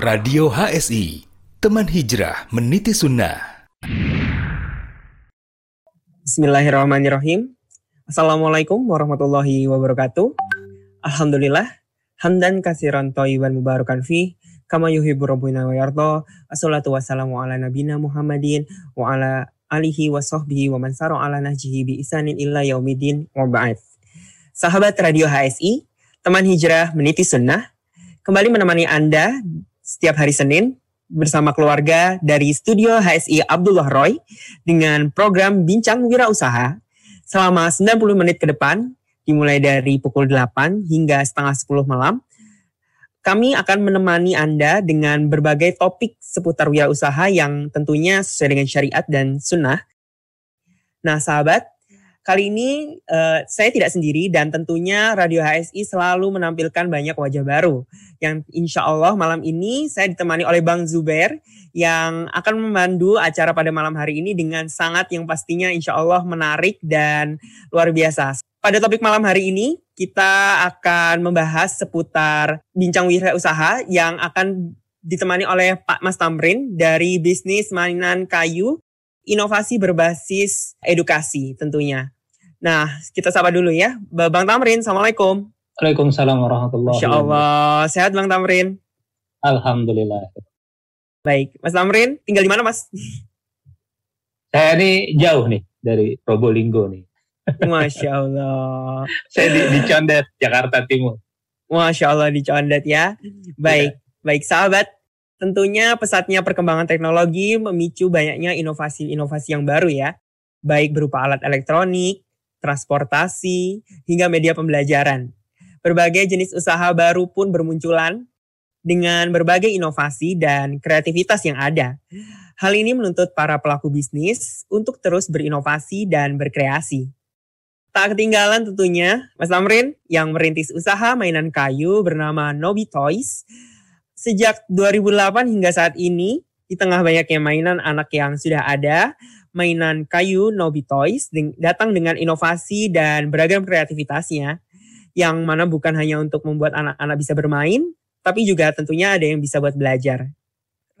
Radio HSI, teman hijrah meniti sunnah. Bismillahirrahmanirrahim. Assalamualaikum warahmatullahi wabarakatuh. Alhamdulillah. Hamdan kasiran toiban mubarakan fi. Kama yuhibu rabbuna wa yardo. Assalatu wassalamu ala nabina Muhammadin. Wa ala alihi wa sahbihi wa man ala nahjihi bi isanin illa yaumidin wa ba'd. Sahabat Radio HSI, teman hijrah meniti sunnah, kembali menemani Anda setiap hari Senin bersama keluarga dari studio HSI Abdullah Roy dengan program Bincang Wirausaha selama 90 menit ke depan dimulai dari pukul 8 hingga setengah 10 malam. Kami akan menemani Anda dengan berbagai topik seputar wirausaha yang tentunya sesuai dengan syariat dan sunnah. Nah sahabat, Kali ini uh, saya tidak sendiri dan tentunya Radio HSI selalu menampilkan banyak wajah baru. Yang insya Allah malam ini saya ditemani oleh Bang Zuber yang akan memandu acara pada malam hari ini dengan sangat yang pastinya insya Allah menarik dan luar biasa. Pada topik malam hari ini kita akan membahas seputar bincang usaha yang akan ditemani oleh Pak Mas Tamrin dari bisnis mainan kayu inovasi berbasis edukasi tentunya. Nah, kita sapa dulu ya. Bang Tamrin, Assalamualaikum. Waalaikumsalam warahmatullahi wabarakatuh. Insya Allah. Sehat Bang Tamrin? Alhamdulillah. Baik. Mas Tamrin, tinggal di mana Mas? Saya ini jauh nih dari Probolinggo nih. Masya Allah. Saya di, di Condet, Jakarta Timur. Masya Allah di Condet ya. Baik, ya. baik sahabat. Tentunya pesatnya perkembangan teknologi memicu banyaknya inovasi-inovasi yang baru ya. Baik berupa alat elektronik, transportasi, hingga media pembelajaran. Berbagai jenis usaha baru pun bermunculan dengan berbagai inovasi dan kreativitas yang ada. Hal ini menuntut para pelaku bisnis untuk terus berinovasi dan berkreasi. Tak ketinggalan tentunya Mas Tamrin yang merintis usaha mainan kayu bernama Nobi Toys. Sejak 2008 hingga saat ini, di tengah banyaknya mainan anak yang sudah ada, mainan kayu Nobi Toys datang dengan inovasi dan beragam kreativitasnya yang mana bukan hanya untuk membuat anak-anak bisa bermain, tapi juga tentunya ada yang bisa buat belajar.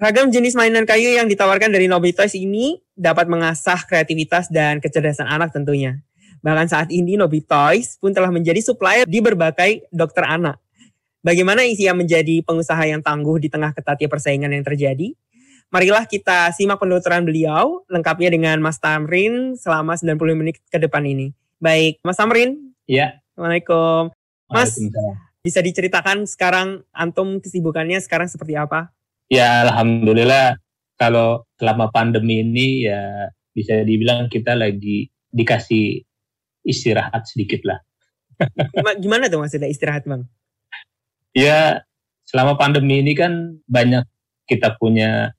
Ragam jenis mainan kayu yang ditawarkan dari Nobi Toys ini dapat mengasah kreativitas dan kecerdasan anak tentunya. Bahkan saat ini Nobi Toys pun telah menjadi supplier di berbagai dokter anak. Bagaimana Isia menjadi pengusaha yang tangguh di tengah ketatnya persaingan yang terjadi? Marilah kita simak penuturan beliau lengkapnya dengan Mas Tamrin selama 90 menit ke depan ini. Baik, Mas Tamrin. Iya. Assalamualaikum. Mas, bisa diceritakan sekarang antum kesibukannya sekarang seperti apa? Ya, alhamdulillah kalau selama pandemi ini ya bisa dibilang kita lagi dikasih istirahat sedikit lah. Gimana tuh maksudnya istirahat bang? Ya selama pandemi ini kan banyak kita punya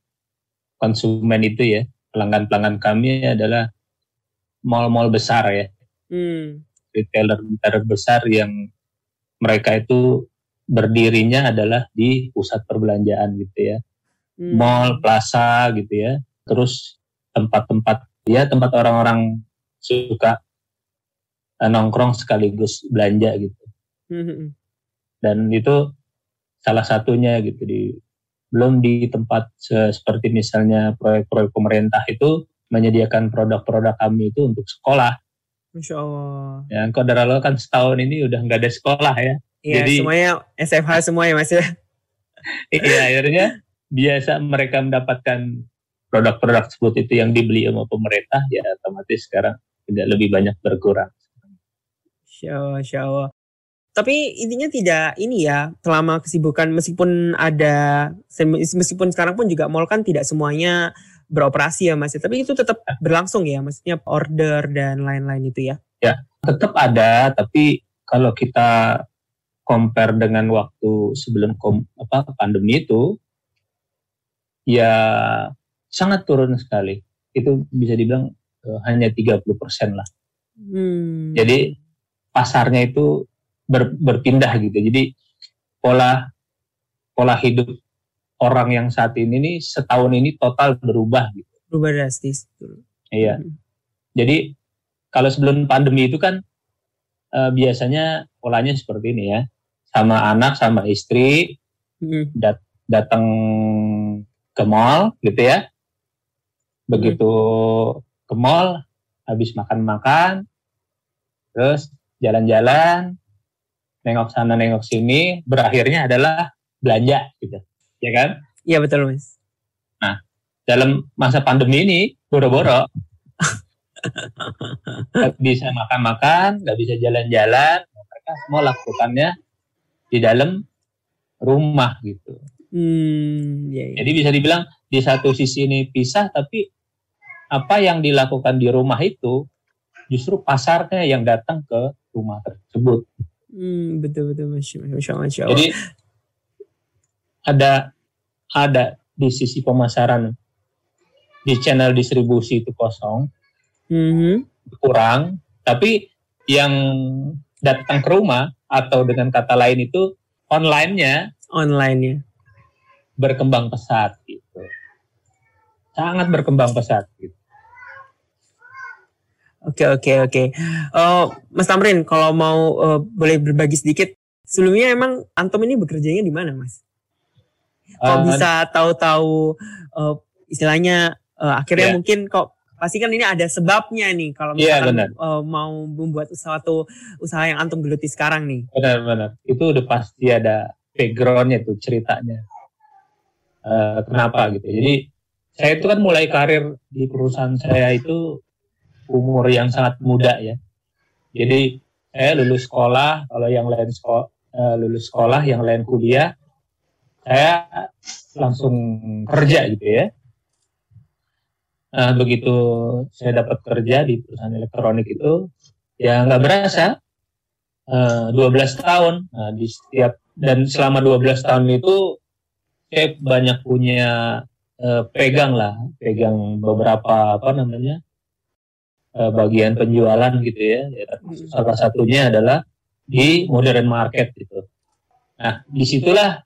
konsumen itu ya pelanggan-pelanggan kami adalah mall-mall besar ya hmm. retailer-retailer besar yang mereka itu berdirinya adalah di pusat perbelanjaan gitu ya hmm. mall plaza gitu ya terus tempat-tempat ya tempat orang-orang suka uh, nongkrong sekaligus belanja gitu hmm. dan itu salah satunya gitu di belum di tempat seperti misalnya proyek-proyek pemerintah itu menyediakan produk-produk kami itu untuk sekolah. Insya Allah. Ya, Allah kan setahun ini udah nggak ada sekolah ya. Iya, Jadi semuanya SFH semua ya mas ya. iya, akhirnya biasa mereka mendapatkan produk-produk tersebut itu yang dibeli sama pemerintah ya otomatis sekarang tidak lebih banyak berkurang. Insya Allah, Insya Allah tapi intinya tidak ini ya selama kesibukan meskipun ada meskipun sekarang pun juga mall kan tidak semuanya beroperasi ya mas tapi itu tetap berlangsung ya maksudnya order dan lain-lain itu ya. Ya tetap ada tapi kalau kita compare dengan waktu sebelum kom, apa pandemi itu ya sangat turun sekali. Itu bisa dibilang uh, hanya 30% lah. Hmm. jadi pasarnya itu ber, berpindah gitu. Jadi pola pola hidup orang yang saat ini nih setahun ini total berubah gitu. Berubah drastis. Iya. Hmm. Jadi kalau sebelum pandemi itu kan uh, biasanya polanya seperti ini ya, sama anak sama istri hmm. dat datang ke mall gitu ya. Begitu ke mall, habis makan-makan, terus jalan-jalan, nengok sana nengok sini, berakhirnya adalah belanja gitu, ya kan? Iya betul mas. Nah, dalam masa pandemi ini boro-boro nggak bisa makan-makan, nggak bisa jalan-jalan, mereka semua lakukannya di dalam rumah gitu. Hmm, iya, iya. Jadi bisa dibilang di satu sisi ini pisah, tapi apa yang dilakukan di rumah itu justru pasarnya yang datang ke rumah tersebut. Hmm, betul betul masya, masya Allah. Masya Allah. Jadi ada ada di sisi pemasaran di channel distribusi itu kosong, Mhm. kurang, tapi yang datang ke rumah atau dengan kata lain itu online-nya online ya. berkembang pesat gitu. Sangat berkembang pesat gitu. Oke oke oke. Eh, Mas Tamrin, kalau mau eh, boleh berbagi sedikit, sebelumnya emang Antom ini bekerjanya di mana, Mas? Kok Eh, bisa tahu-tahu eh, istilahnya eh, akhirnya Iya. mungkin kok pasti kan ini ada sebabnya nih kalau Iya, misalkan benar. eh, mau membuat suatu usaha yang Antum geluti sekarang nih. Benar-benar. Itu udah pasti ada backgroundnya tuh ceritanya. Eh, kenapa gitu. Jadi saya itu kan mulai karir di perusahaan saya itu umur yang sangat muda ya. Jadi saya lulus sekolah, kalau yang lain sekolah, lulus sekolah, yang lain kuliah, saya langsung kerja gitu ya. Nah, begitu saya dapat kerja di perusahaan elektronik itu, ya nggak berasa eh, 12 tahun. Nah, di setiap dan selama 12 tahun itu saya banyak punya eh, pegang lah, pegang beberapa apa namanya eh, bagian penjualan gitu ya. Ya, termasuk Salah satunya adalah di modern market gitu. Nah, di situlah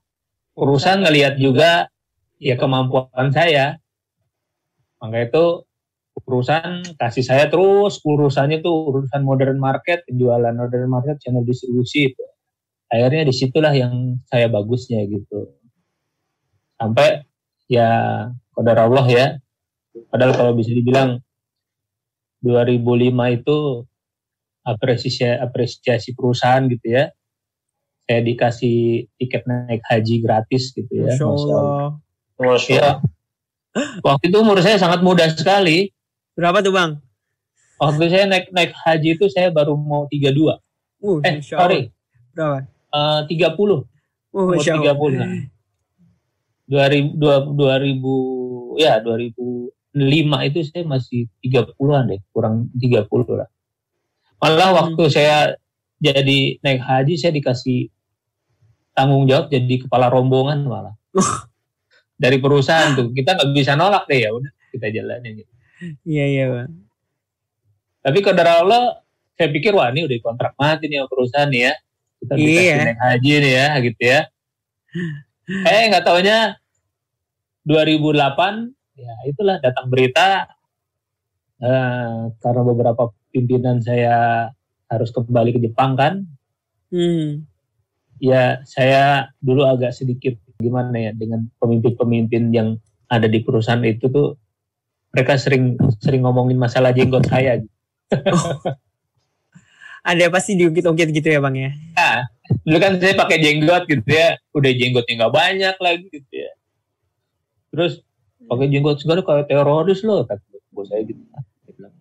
perusahaan ngelihat juga ya kemampuan saya. Maka itu perusahaan kasih saya terus urusannya tuh urusan modern market, penjualan modern market, channel distribusi itu. Akhirnya di situlah yang saya bagusnya gitu. Sampai ya kodar Allah ya. Padahal kalau bisa dibilang 2005 itu apresiasi apresiasi perusahaan gitu ya. Saya dikasih tiket naik haji gratis gitu ya. Masya Allah. Ya. Waktu itu umur saya sangat muda sekali. Berapa tuh bang? Waktu saya naik naik haji itu saya baru mau 32. Uh, Eh, Masya Allah. sorry. Berapa? Eh, 30. Uh, Umur Masya Allah. 30. Nah. 2000, 2000 ya 2005 itu saya masih 30-an deh, kurang 30 lah. Malah Hmm. waktu saya jadi naik haji saya dikasih tanggung jawab jadi kepala rombongan malah. Dari perusahaan tuh kita nggak bisa nolak deh ya udah kita jalanin gitu. Iya iya bang. Tapi kadar Allah saya pikir wah ini udah kontrak mati nih sama perusahaan nih ya. Kita dikasih Iya. naik haji nih ya gitu ya. Eh nggak taunya 2008 ya itulah datang berita eh, karena beberapa pimpinan saya harus kembali ke Jepang kan. Hmm. Ya saya dulu agak sedikit gimana ya dengan pemimpin-pemimpin yang ada di perusahaan itu tuh mereka sering sering ngomongin masalah jenggot saya gitu. Ada pasti diungkit-ungkit gitu ya bang ya? dulu kan saya pakai jenggot gitu ya udah jenggotnya nggak banyak lagi gitu ya terus pakai jenggot segala kayak teroris loh kata bos saya gitu. Dia bilang,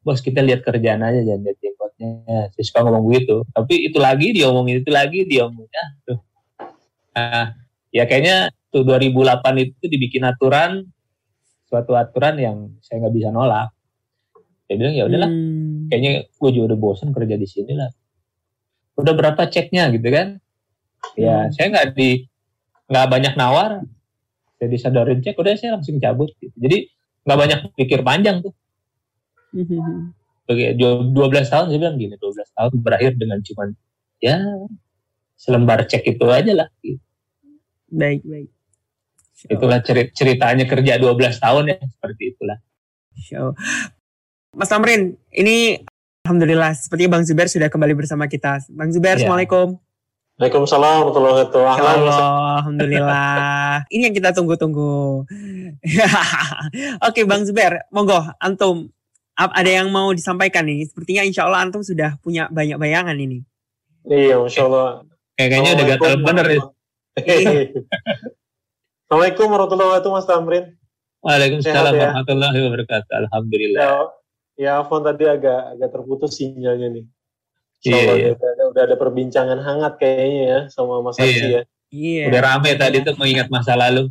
bos kita lihat kerjaan aja jangan lihat jenggotnya. Saya suka ngomong begitu. Tapi itu lagi dia omongin itu lagi dia omongin ah, tuh. Nah, ya kayaknya tuh 2008 itu dibikin aturan suatu aturan yang saya nggak bisa nolak. Saya bilang ya udahlah Hmm. kayaknya gue juga udah bosan kerja di sini lah. Udah berapa ceknya gitu kan? Ya Hmm. saya nggak di nggak banyak nawar, saya disadarin cek udah saya langsung cabut. Gitu. Jadi nggak banyak pikir panjang tuh. Bagi 12 tahun saya bilang gini, 12 tahun berakhir dengan cuman ya selembar cek itu aja lah. Gitu. Baik baik. Allah. Itulah ceri- ceritanya kerja 12 tahun ya seperti itulah. Allah. Mas Tamrin, ini Alhamdulillah sepertinya Bang Zubair sudah kembali bersama kita. Bang Zubair, Iya. Assalamualaikum. Waalaikumsalam warahmatullahi wabarakatuh. Ya alhamdulillah. Ini yang kita tunggu-tunggu. Oke, Bang Zuber, monggo antum ada yang mau disampaikan nih? Sepertinya insya Allah antum sudah punya banyak bayangan ini. Iya, Masya Allah. Kayaknya udah gatal bener ya. Assalamualaikum warahmatullahi wabarakatuh, Mas Tamrin. Waalaikumsalam ya? warahmatullahi wabarakatuh. Alhamdulillah. Ya, ya Afwan tadi agak agak terputus sinyalnya nih. Iya, Allah iya. udah, ada, udah ada perbincangan hangat kayaknya ya sama Mas Iya. Arsi ya. Iya. Udah rame tadi tuh mengingat masa lalu.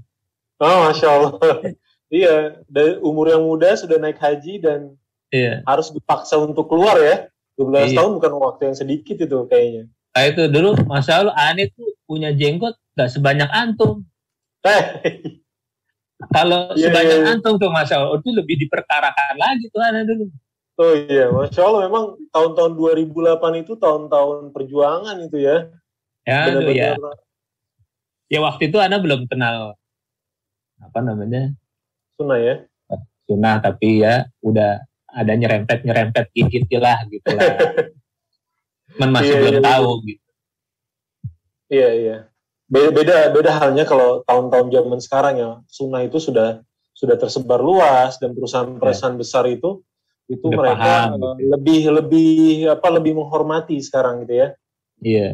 Oh, Masya Allah. iya, dari umur yang muda sudah naik haji dan Iya. harus dipaksa untuk keluar ya. 12 Iya. tahun bukan waktu yang sedikit itu kayaknya. Nah itu dulu masa lalu Aneh tuh punya jenggot gak sebanyak antum. Eh, Kalau Iya, sebanyak iya, iya. antum tuh masa lalu itu lebih diperkarakan lagi tuh Aneh dulu. Oh iya, Masya Allah memang tahun-tahun 2008 itu tahun-tahun perjuangan itu ya. Ya, aduh, ya. Benar-benar ya waktu itu Ana belum kenal apa namanya sunnah ya. sunnah tapi ya udah ada nyerempet nyerempet dikit lah gitu lah. Man masih Iya, belum iya, tahu gitu. Iya iya. Beda beda, beda halnya kalau tahun-tahun zaman sekarang ya sunnah itu sudah sudah tersebar luas dan perusahaan-perusahaan besar itu itu Udah mereka paham, eh, gitu. lebih lebih apa lebih menghormati sekarang gitu ya. Iya.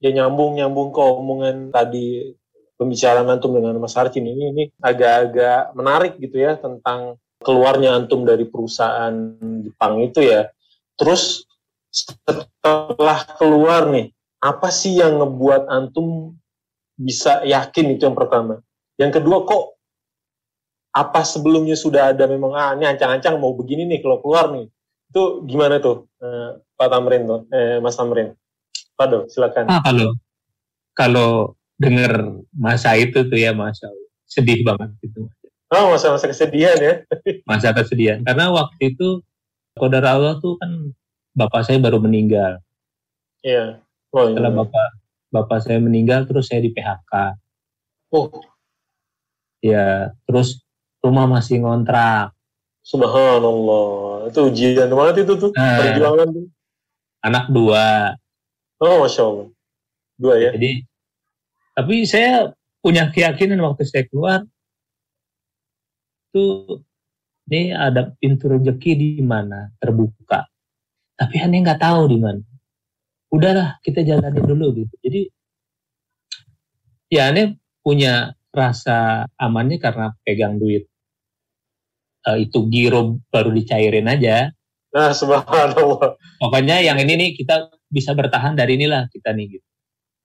Ya nyambung nyambung ke omongan tadi pembicaraan antum dengan Mas Arcin ini ini agak-agak menarik gitu ya tentang keluarnya antum dari perusahaan Jepang itu ya. Terus setelah keluar nih, apa sih yang ngebuat antum bisa yakin itu yang pertama? Yang kedua kok apa sebelumnya sudah ada memang ah ini ancang-ancang mau begini nih kalau keluar nih. Itu gimana tuh eh, Pak Tamrin tuh, eh, Mas Tamrin? Pado, silakan. Ah kalau kalau denger masa itu tuh ya masa sedih banget gitu. Oh, masa-masa kesedihan ya. Masa kesedihan karena waktu itu Kodar Allah tuh kan bapak saya baru meninggal. Iya. Oh, Setelah iya. bapak bapak saya meninggal terus saya di PHK. Oh, Ya, terus rumah masih ngontrak. subhanallah. Itu ujian banget itu tuh. Nah. Perjuangan tuh. Anak dua. Oh, Masya Allah. Dua ya. Jadi tapi saya punya keyakinan waktu saya keluar tuh ini ada pintu rezeki di mana terbuka. Tapi aneh nggak tahu di mana. Udahlah kita jalani dulu gitu. Jadi ya aneh punya rasa amannya karena pegang duit. Eh, itu giro baru dicairin aja. Nah, subhanallah. Pokoknya yang ini nih kita bisa bertahan dari inilah kita nih gitu.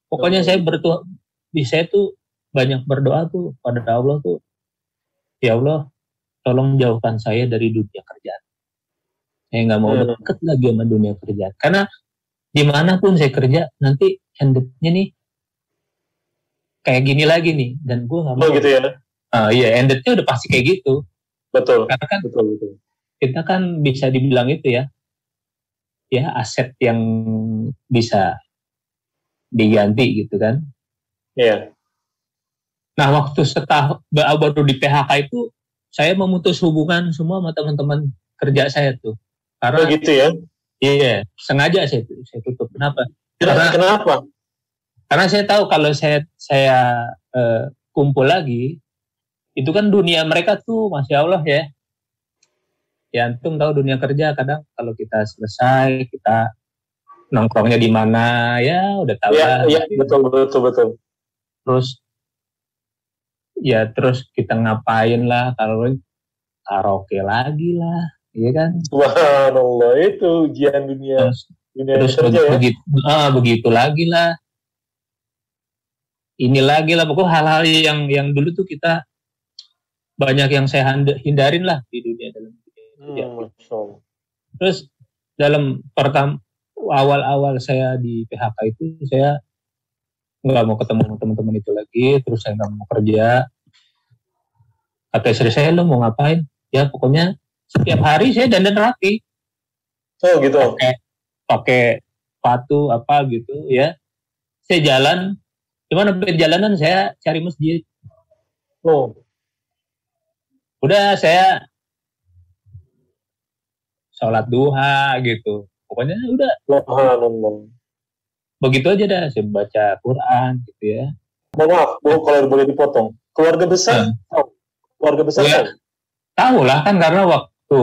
Pokoknya saya berdoa, saya tuh banyak berdoa tuh pada Allah tuh, ya Allah, tolong jauhkan saya dari dunia kerjaan. Saya nggak mau Hmm. deket lagi sama dunia kerjaan. Karena di mana pun saya kerja, nanti endednya nih kayak gini lagi nih. Dan gue nggak mau. Oh, gitu ya. Ah, iya, endednya udah pasti kayak gitu. Betul. Karena kan Betul, betul. kita kan bisa dibilang itu ya ya aset yang bisa diganti gitu kan Iya. nah waktu setahun baru di PHK itu saya memutus hubungan semua sama teman-teman kerja saya tuh Oh, karena gitu ya. iya sengaja saya saya tutup kenapa Kenapa? Karena- Kenapa? Karena saya tahu kalau saya saya eh, kumpul lagi itu kan dunia mereka tuh masya Allah ya ya antum tahu dunia kerja kadang kalau kita selesai kita nongkrongnya di mana ya udah tahu Iya, lah iya, betul, betul, betul. terus ya terus kita ngapain lah kalau karaoke lagi lah iya kan Subhanallah, itu ujian dunia terus dunia terus kerja ya. begitu ah, begitu lagi lah ini lagi lah pokoknya hal-hal yang yang dulu tuh kita banyak yang saya hindarin lah di dunia dalam dunia. Hmm, Allah. terus dalam pertama awal-awal saya di PHK itu saya nggak mau ketemu teman-teman itu lagi terus saya nggak mau kerja kata istri saya lo mau ngapain ya pokoknya setiap hari saya dandan rapi Oh, gitu. pakai pakai sepatu apa gitu ya saya jalan cuman sampai jalanan saya cari masjid Oh, udah saya sholat duha gitu pokoknya udah subhanallah. begitu aja dah saya baca Quran gitu ya Mohon maaf, Bu, kalau boleh dipotong. Keluarga besar, Hmm. tahu? keluarga besar tahu? tahu lah kan karena waktu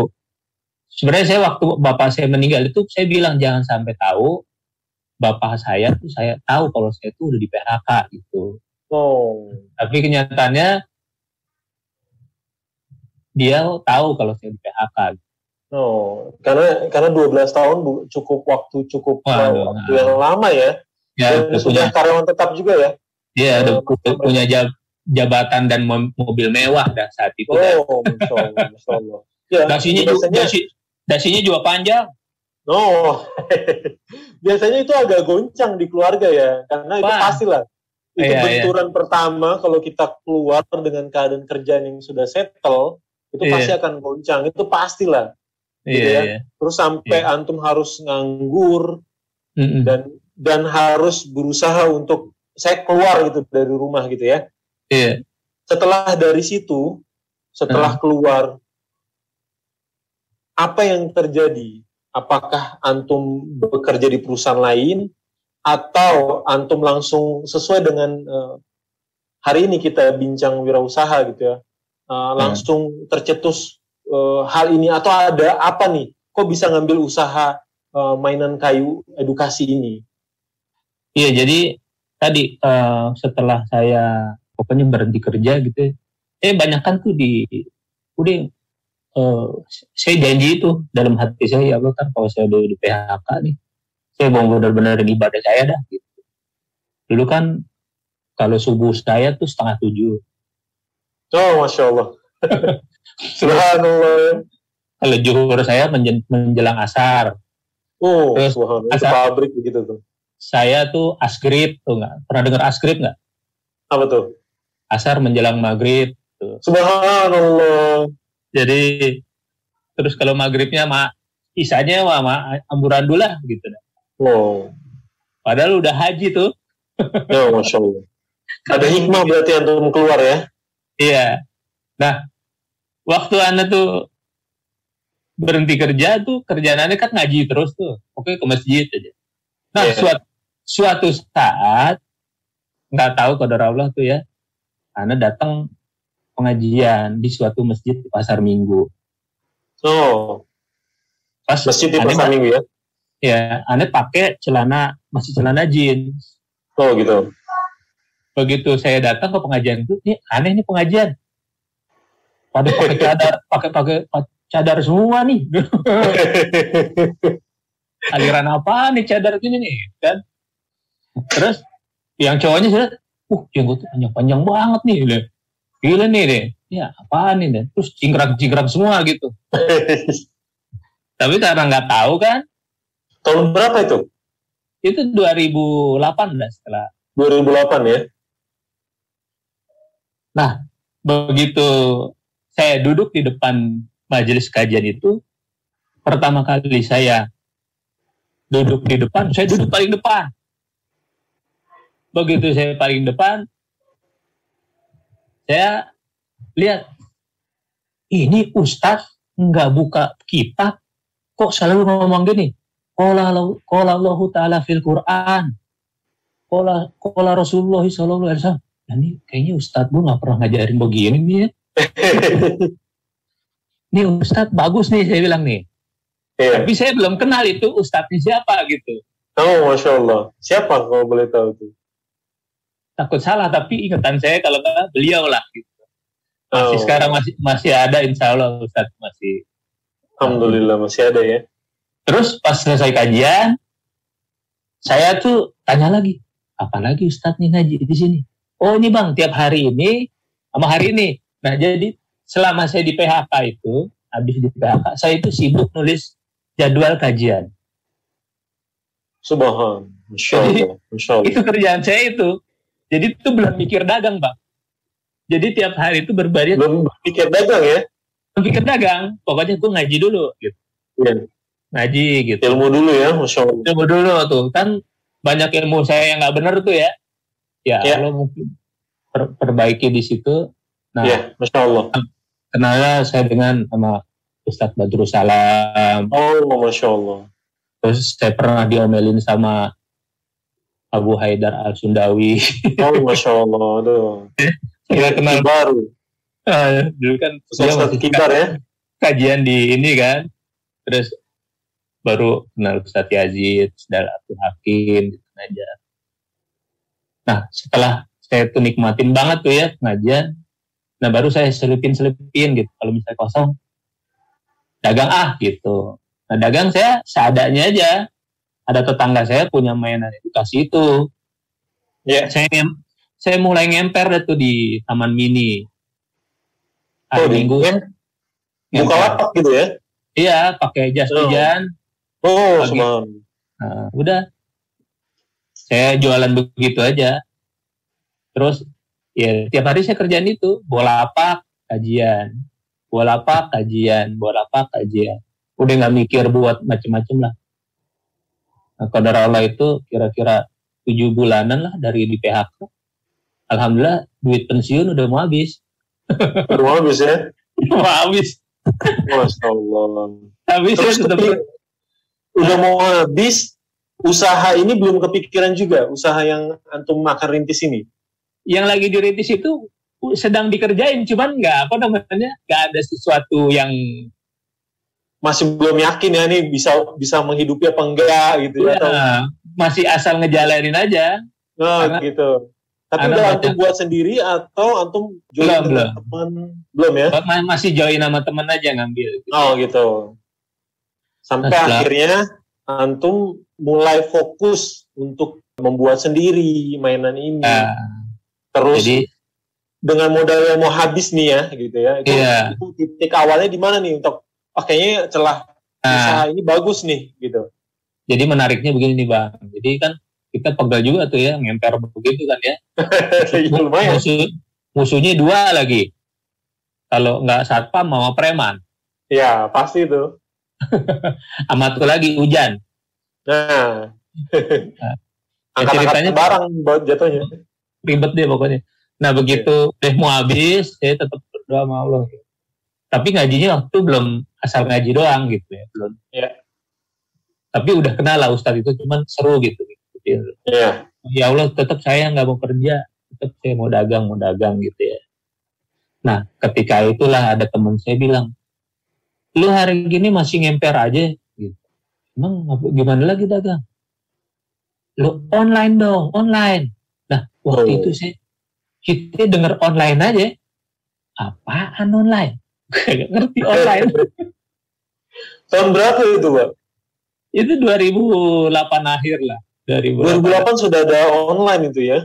sebenarnya saya waktu bapak saya meninggal itu saya bilang jangan sampai tahu bapak saya tuh saya tahu kalau saya tuh udah di PHK gitu Oh, tapi kenyataannya dia tahu kalau saya di PHK oh, karena karena 12 tahun cukup waktu cukup Waduh, waktu yang lama ya. ya Dan udah sudah punya karyawan tetap juga ya. udah Oh, pu- punya jab- jabatan dan mo- mobil mewah dah saat itu. Oh, Allah, masya Allah. Ya, dasinya juga biasanya, dasi, dasinya juga panjang oh, biasanya itu agak goncang di keluarga ya, karena itu Wah. pastilah. Itu Iya, iya. benturan pertama kalau kita keluar dengan keadaan kerjaan yang sudah settle, itu Iya. pasti akan goncang. Itu pastilah. iya Gitu ya. iya Terus sampai Iya. antum harus nganggur Mm-mm. dan dan harus berusaha untuk saya keluar gitu dari rumah gitu ya. iya Setelah dari situ, setelah keluar, apa yang terjadi? Apakah antum bekerja di perusahaan lain atau antum langsung sesuai dengan eh, hari ini kita bincang wirausaha gitu ya, eh, langsung tercetus eh, hal ini atau ada apa nih? Kok bisa ngambil usaha eh, mainan kayu edukasi ini? Iya, jadi tadi eh, setelah saya pokoknya berhenti kerja gitu, ya, eh banyak kan tuh di udah eh, saya janji itu dalam hati saya ya Allah kan kalau saya udah di PHK nih, saya mau benar-benar ibadah saya dah. Gitu. Dulu kan kalau subuh saya tuh setengah tujuh, Oh, masya Allah. Subhanallah. kalau juhur saya menjelang asar, Oh, Terus, asal- pabrik begitu tuh. saya tuh asgrib tuh nggak pernah dengar asgrib nggak? Apa tuh? Asar menjelang maghrib. Subhanallah. Jadi terus kalau maghribnya ma isanya mah ma, amburadul lah gitu. Wow. Padahal udah haji tuh. Ya, masya Allah. Ada hikmah berarti antum keluar ya? Iya. Nah, waktu anda tuh berhenti kerja tuh kerjaan anda kan ngaji terus tuh. Oke ke masjid aja. Nah, Iya. suatu, suatu saat nggak tahu kodar Allah tuh ya. Anda datang pengajian di suatu masjid di pasar minggu. Oh, Pas masjid di pasar minggu ya? ya, Anda pakai celana masih celana jeans. Oh, gitu. begitu saya datang ke pengajian itu, ini aneh nih pengajian. Pada pakai cadar, pakai pakai pa- cadar semua nih. Aliran apa nih cadar gini nih, kan? Terus yang cowoknya sudah, uh jenggot panjang-panjang banget nih, Gila. nih deh. Ya apaan nih deh? Terus cingkrak-cingkrak semua gitu. Tapi karena nggak tahu kan, Tahun berapa itu? itu 2008 lah setelah 2008 ya? begitu saya duduk di depan majelis kajian itu pertama kali saya duduk di depan saya duduk paling depan begitu saya paling depan saya lihat ini ustadz nggak buka kitab kok selalu ngomong gini Qala Allah- taala fil Quran Qala qala Rasulullah sallallahu alaihi wasallam Nah, ini kayaknya Ustadz gue nggak pernah ngajarin begini nih ya. Nih Ustadz bagus nih saya bilang nih. Iya. Tapi saya belum kenal itu Ustadznya siapa gitu. Oh, masya Allah. Siapa kalau boleh tahu tuh? Takut salah tapi ingatan saya kalau nggak beliau lah gitu. Masih Oh, sekarang masih masih ada insya Allah Ustadz masih. Alhamdulillah masih ada ya. Terus pas selesai kajian, saya tuh tanya lagi, apa lagi Ustadz nih ngaji di sini? Oh ini bang, tiap hari ini sama hari ini. Nah jadi selama saya di PHK itu, habis di PHK, saya itu sibuk nulis jadwal kajian. Subhan. Masya Allah. Masya Allah. Itu kerjaan saya itu. Jadi itu belum mikir dagang bang. Jadi tiap hari itu berbalik Belum pikir dagang ya? belum pikir dagang. Pokoknya gue ngaji dulu gitu. Iya. Ngaji gitu. Ilmu dulu ya, Masya Allah. Coba dulu tuh kan banyak ilmu saya yang nggak benar tuh ya. Ya, Ya. Allah mungkin per- perbaiki di situ. Nah, Ya, Masya Allah. kenalnya saya dengan sama Ustadz Badrus Salam. Oh, Masya Allah. Terus saya pernah diomelin sama Abu Haidar Al Sundawi. Oh, masya Allah, aduh. Kita kenal baru. Ah, dulu kan dia masih kibar ya. kajian di ini kan. Terus baru kenal Ustadz Yazid, Saudara Abdul Hakim, gitu aja. Nah, setelah saya tuh nikmatin banget tuh ya pengajian, nah baru saya selipin-selipin gitu. Kalau misalnya kosong, dagang ah gitu. Nah, dagang saya seadanya aja. Ada tetangga saya punya mainan edukasi itu. Ya. Saya saya mulai ngemper deh tuh di Taman Mini. Oh, Hari di- Minggu Buka lapak gitu ya. Iya, pakai jas Oh. hujan. Oh, semang. Nah, udah. Saya jualan begitu aja. Terus ya tiap hari saya kerjaan itu, bola apa kajian, bola apa kajian, bola apa kajian. Udah nggak mikir buat macem-macem lah. Nah, Qadar Allah itu kira-kira tujuh bulanan lah dari di PHK. Alhamdulillah duit pensiun udah mau habis. Udah habis ya. mau habis. Masya Allah. Habis Terus ya kepi- udah mau habis, usaha ini belum kepikiran juga, usaha yang antum makan rintis ini. yang lagi dirintis itu sedang dikerjain cuman nggak apa namanya nggak ada sesuatu yang Masih belum yakin ya nih bisa bisa menghidupi apa enggak gitu ya. Atau, ya, masih asal ngejalanin aja nah, karena- gitu. Tapi udah antum buat sendiri atau antum join Belum, belum. teman? Belum ya? Ma- masih join sama temen aja ngambil gitu. Oh gitu. Sampai Nah, setelah- akhirnya antum mulai fokus untuk membuat sendiri mainan ini. Nah, Terus jadi dengan modal yang mau habis nih ya gitu ya. Itu, Iya. itu titik awalnya di mana nih untuk oh, kayaknya celah nah, usaha ini bagus nih gitu. jadi menariknya begini nih bang jadi kan kita pegal juga tuh ya ngemper begitu kan ya Ya, lumayan. Musuh, musuhnya dua lagi kalau nggak satpam mau preman Ya, pasti itu. amat lagi hujan Nah. Nah, Angkat-angkat ceritanya- barang buat jatuhnya. ribet deh pokoknya. Nah begitu deh mau habis, saya tetap berdoa sama Allah. Tapi ngajinya waktu belum asal ngaji doang gitu ya, belum. Iya. Tapi udah kenal lah Ustadz itu, cuman seru gitu. gitu. Iya. Ya Allah tetap saya nggak mau kerja, tetap saya mau dagang, mau dagang gitu ya. Nah ketika itulah ada teman saya bilang, lu hari gini masih ngemper aja gitu. Emang gimana lagi dagang? Lu online dong, online. Nah waktu Oh. itu saya kita denger online aja. Apaan online? Gak ngerti online. Tahun berapa itu, Pak? itu 2008 akhir lah. 2008. 2008 sudah ada online itu ya.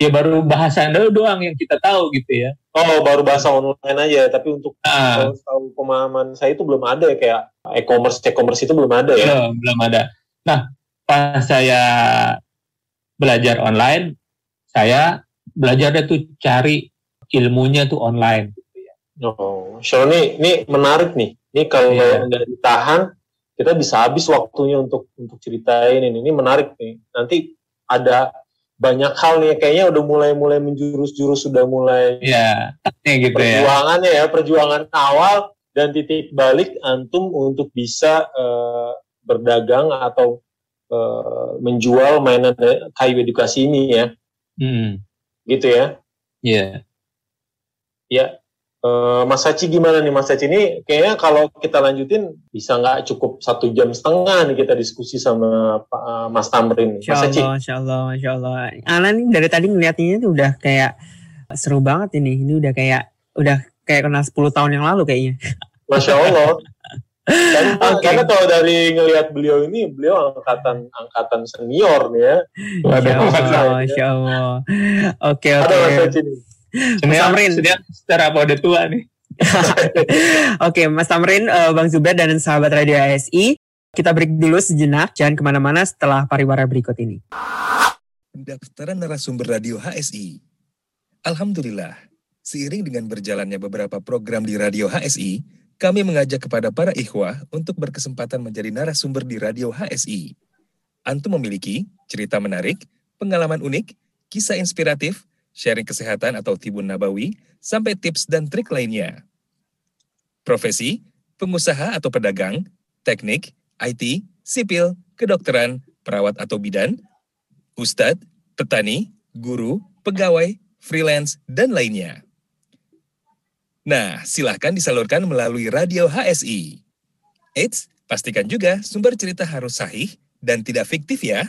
Ya baru bahasan dulu doang yang kita tahu gitu ya. Oh, baru bahasa online aja, tapi untuk Nah, tahu, tahu pemahaman saya itu belum ada ya kayak e-commerce, e-commerce itu belum ada ya. belum, belum ada. Nah, pas saya belajar online, saya belajar tuh cari ilmunya tuh online. Oh, so ini ini menarik nih. Ini kalau Iya. nggak ditahan, kita bisa habis waktunya untuk untuk ceritain ini. Ini menarik nih. Nanti ada banyak hal nih kayaknya udah mulai mulai menjurus-jurus sudah mulai Ya, ya gitu ya. perjuangannya ya perjuangan awal dan titik balik antum untuk bisa eh, berdagang atau eh, menjual mainan eh, kayu edukasi ini ya Hmm, gitu ya ya. ya eh, Mas Saci gimana nih Mas Saci ini kayaknya kalau kita lanjutin bisa nggak cukup satu jam setengah nih kita diskusi sama Pak eh, Mas Tamrin Mas Saci Allah, Masya Allah, Masya Allah. Ana nih dari tadi ngeliatnya tuh udah kayak seru banget ini. Ini udah kayak udah kayak kenal 10 tahun yang lalu kayaknya. Masya Allah karena, Oke. karena kalau dari ngelihat beliau ini beliau angkatan angkatan senior nih ya Masya Allah. Masya Allah. Oke, ada Mas oke. Nih Tamrin. sebenarnya secara apa udah tua nih. Oke, Mas Tamrin, Bang Zubair, dan sahabat Radio ASI. Kita break dulu sejenak. Jangan ke mana-mana setelah pariwara berikut ini. Pendaftaran narasumber radio HSI. Alhamdulillah, seiring dengan berjalannya beberapa program di radio HSI, kami mengajak kepada para ikhwah untuk berkesempatan menjadi narasumber di radio HSI. Antum memiliki cerita menarik, pengalaman unik, kisah inspiratif, sharing kesehatan atau tibun nabawi, sampai tips dan trik lainnya. Profesi, pengusaha atau pedagang, teknik, IT, sipil, kedokteran, perawat atau bidan, ustadz, petani, guru, pegawai, freelance, dan lainnya. Nah, silahkan disalurkan melalui radio HSI. Eits, pastikan juga sumber cerita harus sahih dan tidak fiktif ya.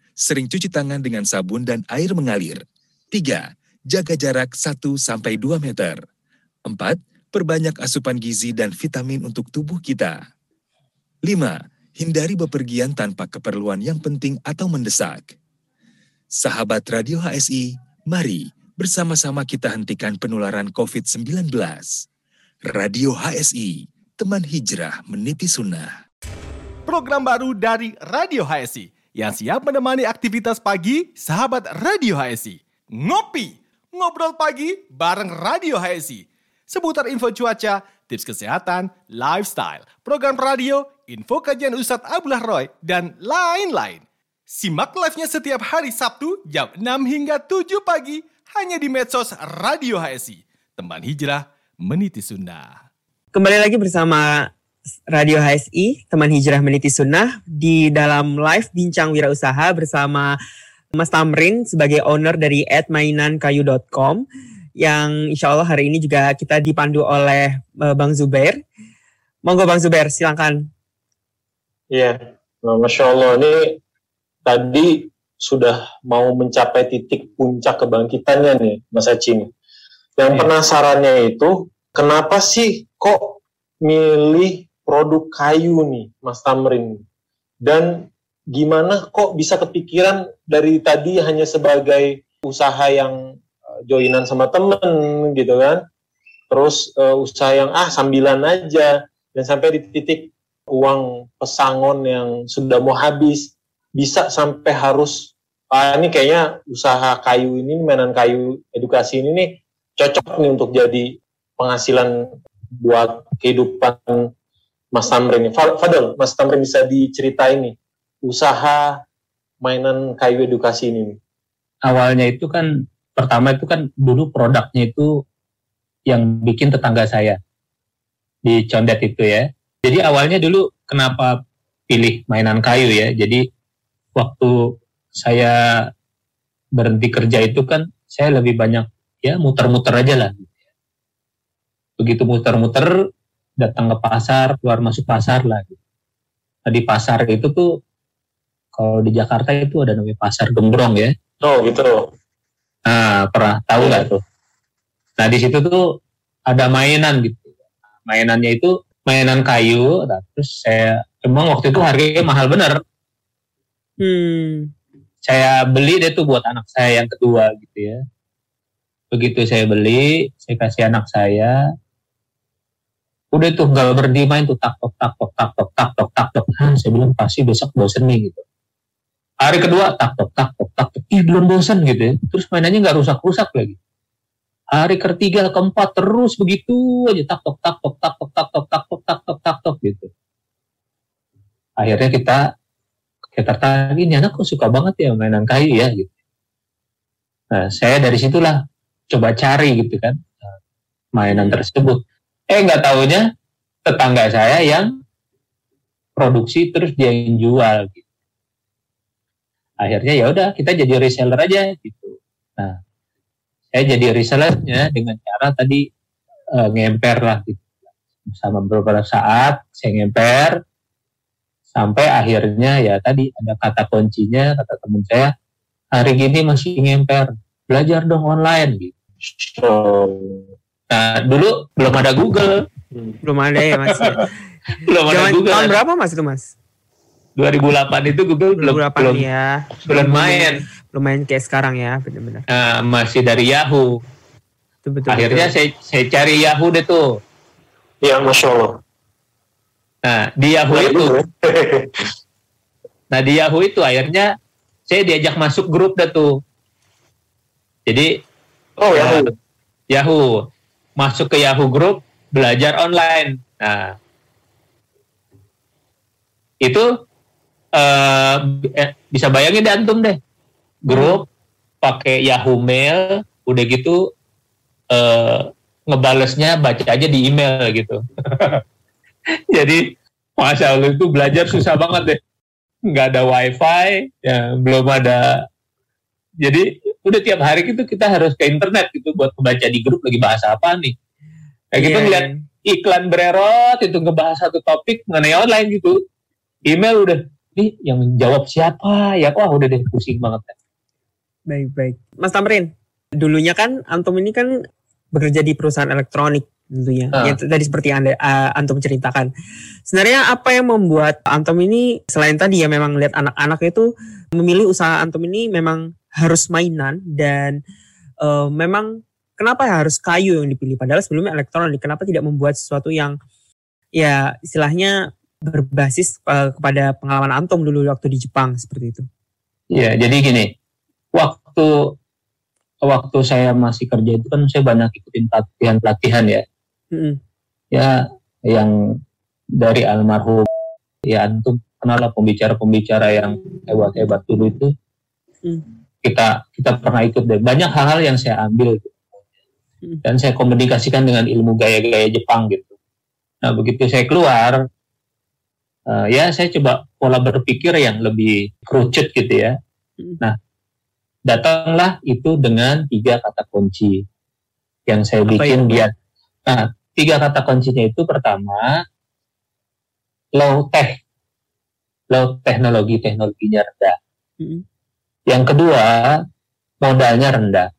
sering cuci tangan dengan sabun dan air mengalir. Tiga, jaga jarak 1-2 meter. 4. Perbanyak asupan gizi dan vitamin untuk tubuh kita. 5. Hindari bepergian tanpa keperluan yang penting atau mendesak. Sahabat Radio HSI, mari bersama-sama kita hentikan penularan COVID-19. Radio HSI, teman hijrah meniti sunnah. Program baru dari Radio HSI yang siap menemani aktivitas pagi sahabat Radio HSI. Ngopi! Ngobrol pagi bareng Radio HSI. Seputar info cuaca, tips kesehatan, lifestyle, program radio, info kajian Ustadz Abdullah Roy, dan lain-lain. Simak live-nya setiap hari Sabtu jam 6 hingga 7 pagi hanya di medsos Radio HSI. Teman hijrah meniti sunnah. Kembali lagi bersama Radio HSI, teman hijrah meniti sunnah di dalam live bincang wirausaha bersama Mas Tamrin sebagai owner dari @mainankayu.com yang insya Allah hari ini juga kita dipandu oleh uh, Bang Zubair. Monggo Bang Zubair, silakan. Iya, nah, Masya Allah ini tadi sudah mau mencapai titik puncak kebangkitannya nih Mas Acin. Yang ya. penasarannya itu kenapa sih kok milih produk kayu nih Mas Tamrin? Dan gimana kok bisa kepikiran dari tadi hanya sebagai usaha yang uh, joinan sama temen gitu kan terus uh, usaha yang ah sambilan aja dan sampai di titik uang pesangon yang sudah mau habis bisa sampai harus ah ini kayaknya usaha kayu ini mainan kayu edukasi ini nih cocok nih untuk jadi penghasilan buat kehidupan Mas Tamrin. Fadel, Mas Tamrin bisa diceritain nih usaha mainan kayu edukasi ini? Awalnya itu kan pertama itu kan dulu produknya itu yang bikin tetangga saya di Condet itu ya. Jadi awalnya dulu kenapa pilih mainan kayu ya? Jadi waktu saya berhenti kerja itu kan saya lebih banyak ya muter-muter aja lah. Begitu muter-muter datang ke pasar, keluar masuk pasar lah. Nah, di pasar itu tuh kalau di Jakarta itu ada namanya pasar gembrong ya. Oh gitu. Nah pernah tahu nggak tuh? Nah di situ tuh ada mainan gitu. Mainannya itu mainan kayu. Nah, terus saya emang waktu itu harganya mahal bener. Hmm. Saya beli deh tuh buat anak saya yang kedua gitu ya. Begitu saya beli, saya kasih anak saya. Udah tuh nggak berhenti main tuh tak tok tak tok tak tok tak tok tak tok. Nah, saya bilang pasti besok bosen nih gitu hari kedua tak tok tak tok tak tok ih belum bosan gitu ya terus mainannya nggak rusak rusak lagi hari ketiga keempat terus begitu aja tak tok tak tok tak tok tak tok tak tok tak tok tak tok gitu akhirnya kita kita tertarik ini anak kok suka banget ya mainan kayu ya gitu nah saya dari situlah coba cari gitu kan mainan tersebut eh nggak tahunya tetangga saya yang produksi terus dia yang jual gitu. Akhirnya ya udah kita jadi reseller aja gitu. Nah saya jadi resellernya dengan cara tadi uh, ngemper lah gitu. Sama beberapa saat saya ngemper sampai akhirnya ya tadi ada kata kuncinya kata teman saya hari gini masih ngemper belajar dong online gitu. Oh. Nah dulu belum ada Google Hmm. Belum ada ya mas. belum ada Zaman Google tahun berapa mas itu mas? 2008 itu Google belum 2008 belum ya. belum main Belum main kayak sekarang ya benar-benar. Nah, masih dari Yahoo Itu betul. akhirnya betul. saya saya cari Yahoo deh tuh Ya, Masya Allah. nah di Yahoo Nah, itu ya. Nah di Yahoo itu akhirnya saya diajak masuk grup dah tuh. Jadi Oh, ya. ya, Yahoo masuk ke Yahoo grup belajar online. Nah itu eh, bisa bayangin deh antum deh grup pakai Yahoo Mail udah gitu eh, ngebalesnya baca aja di email gitu. Jadi Masya Allah itu belajar susah banget deh nggak ada wifi ya belum ada jadi udah tiap hari gitu kita harus ke internet gitu buat membaca di grup lagi bahas apa nih kayak gitu Iya, ngeliat iya. iklan bererot itu ngebahas satu topik mengenai online gitu email udah nih yang menjawab siapa ya wah udah deh pusing banget Baik baik. Mas Tamrin, dulunya kan Antum ini kan bekerja di perusahaan elektronik tentunya. Ah. Yang tadi seperti anda uh, Antum ceritakan. Sebenarnya apa yang membuat Antum ini selain tadi ya memang lihat anak-anak itu memilih usaha Antum ini memang harus mainan dan uh, memang kenapa harus kayu yang dipilih padahal sebelumnya elektronik kenapa tidak membuat sesuatu yang ya istilahnya berbasis uh, kepada pengalaman Antum dulu waktu di Jepang seperti itu. ya jadi gini waktu waktu saya masih kerja itu kan saya banyak ikutin pelatihan pelatihan ya Mm-mm. ya yang dari almarhum ya antum kenal lah pembicara-pembicara yang hebat-hebat dulu itu Hmm. Kita kita pernah ikut deh banyak hal-hal yang saya ambil gitu. Hmm. dan saya komunikasikan dengan ilmu gaya-gaya Jepang gitu nah begitu saya keluar eh, ya saya coba pola berpikir yang lebih kerucut gitu ya Hmm. nah datanglah itu dengan tiga kata kunci yang saya Apa bikin itu? biar nah tiga kata kuncinya itu pertama low tech low teknologi teknologinya rendah Mm. Yang kedua modalnya rendah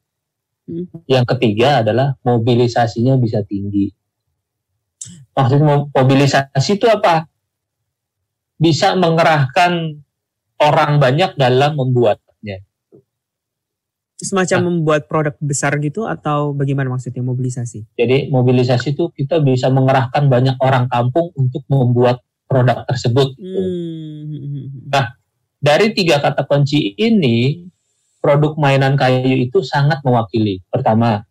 Hmm. yang ketiga adalah mobilisasinya bisa tinggi maksud mo- mobilisasi itu apa bisa mengerahkan orang banyak dalam membuatnya semacam Nah. membuat produk besar gitu atau bagaimana maksudnya mobilisasi? Jadi mobilisasi itu kita bisa mengerahkan banyak orang kampung untuk membuat produk tersebut. gitu. Hmm. Dari tiga kata kunci ini, produk mainan kayu itu sangat mewakili. Pertama,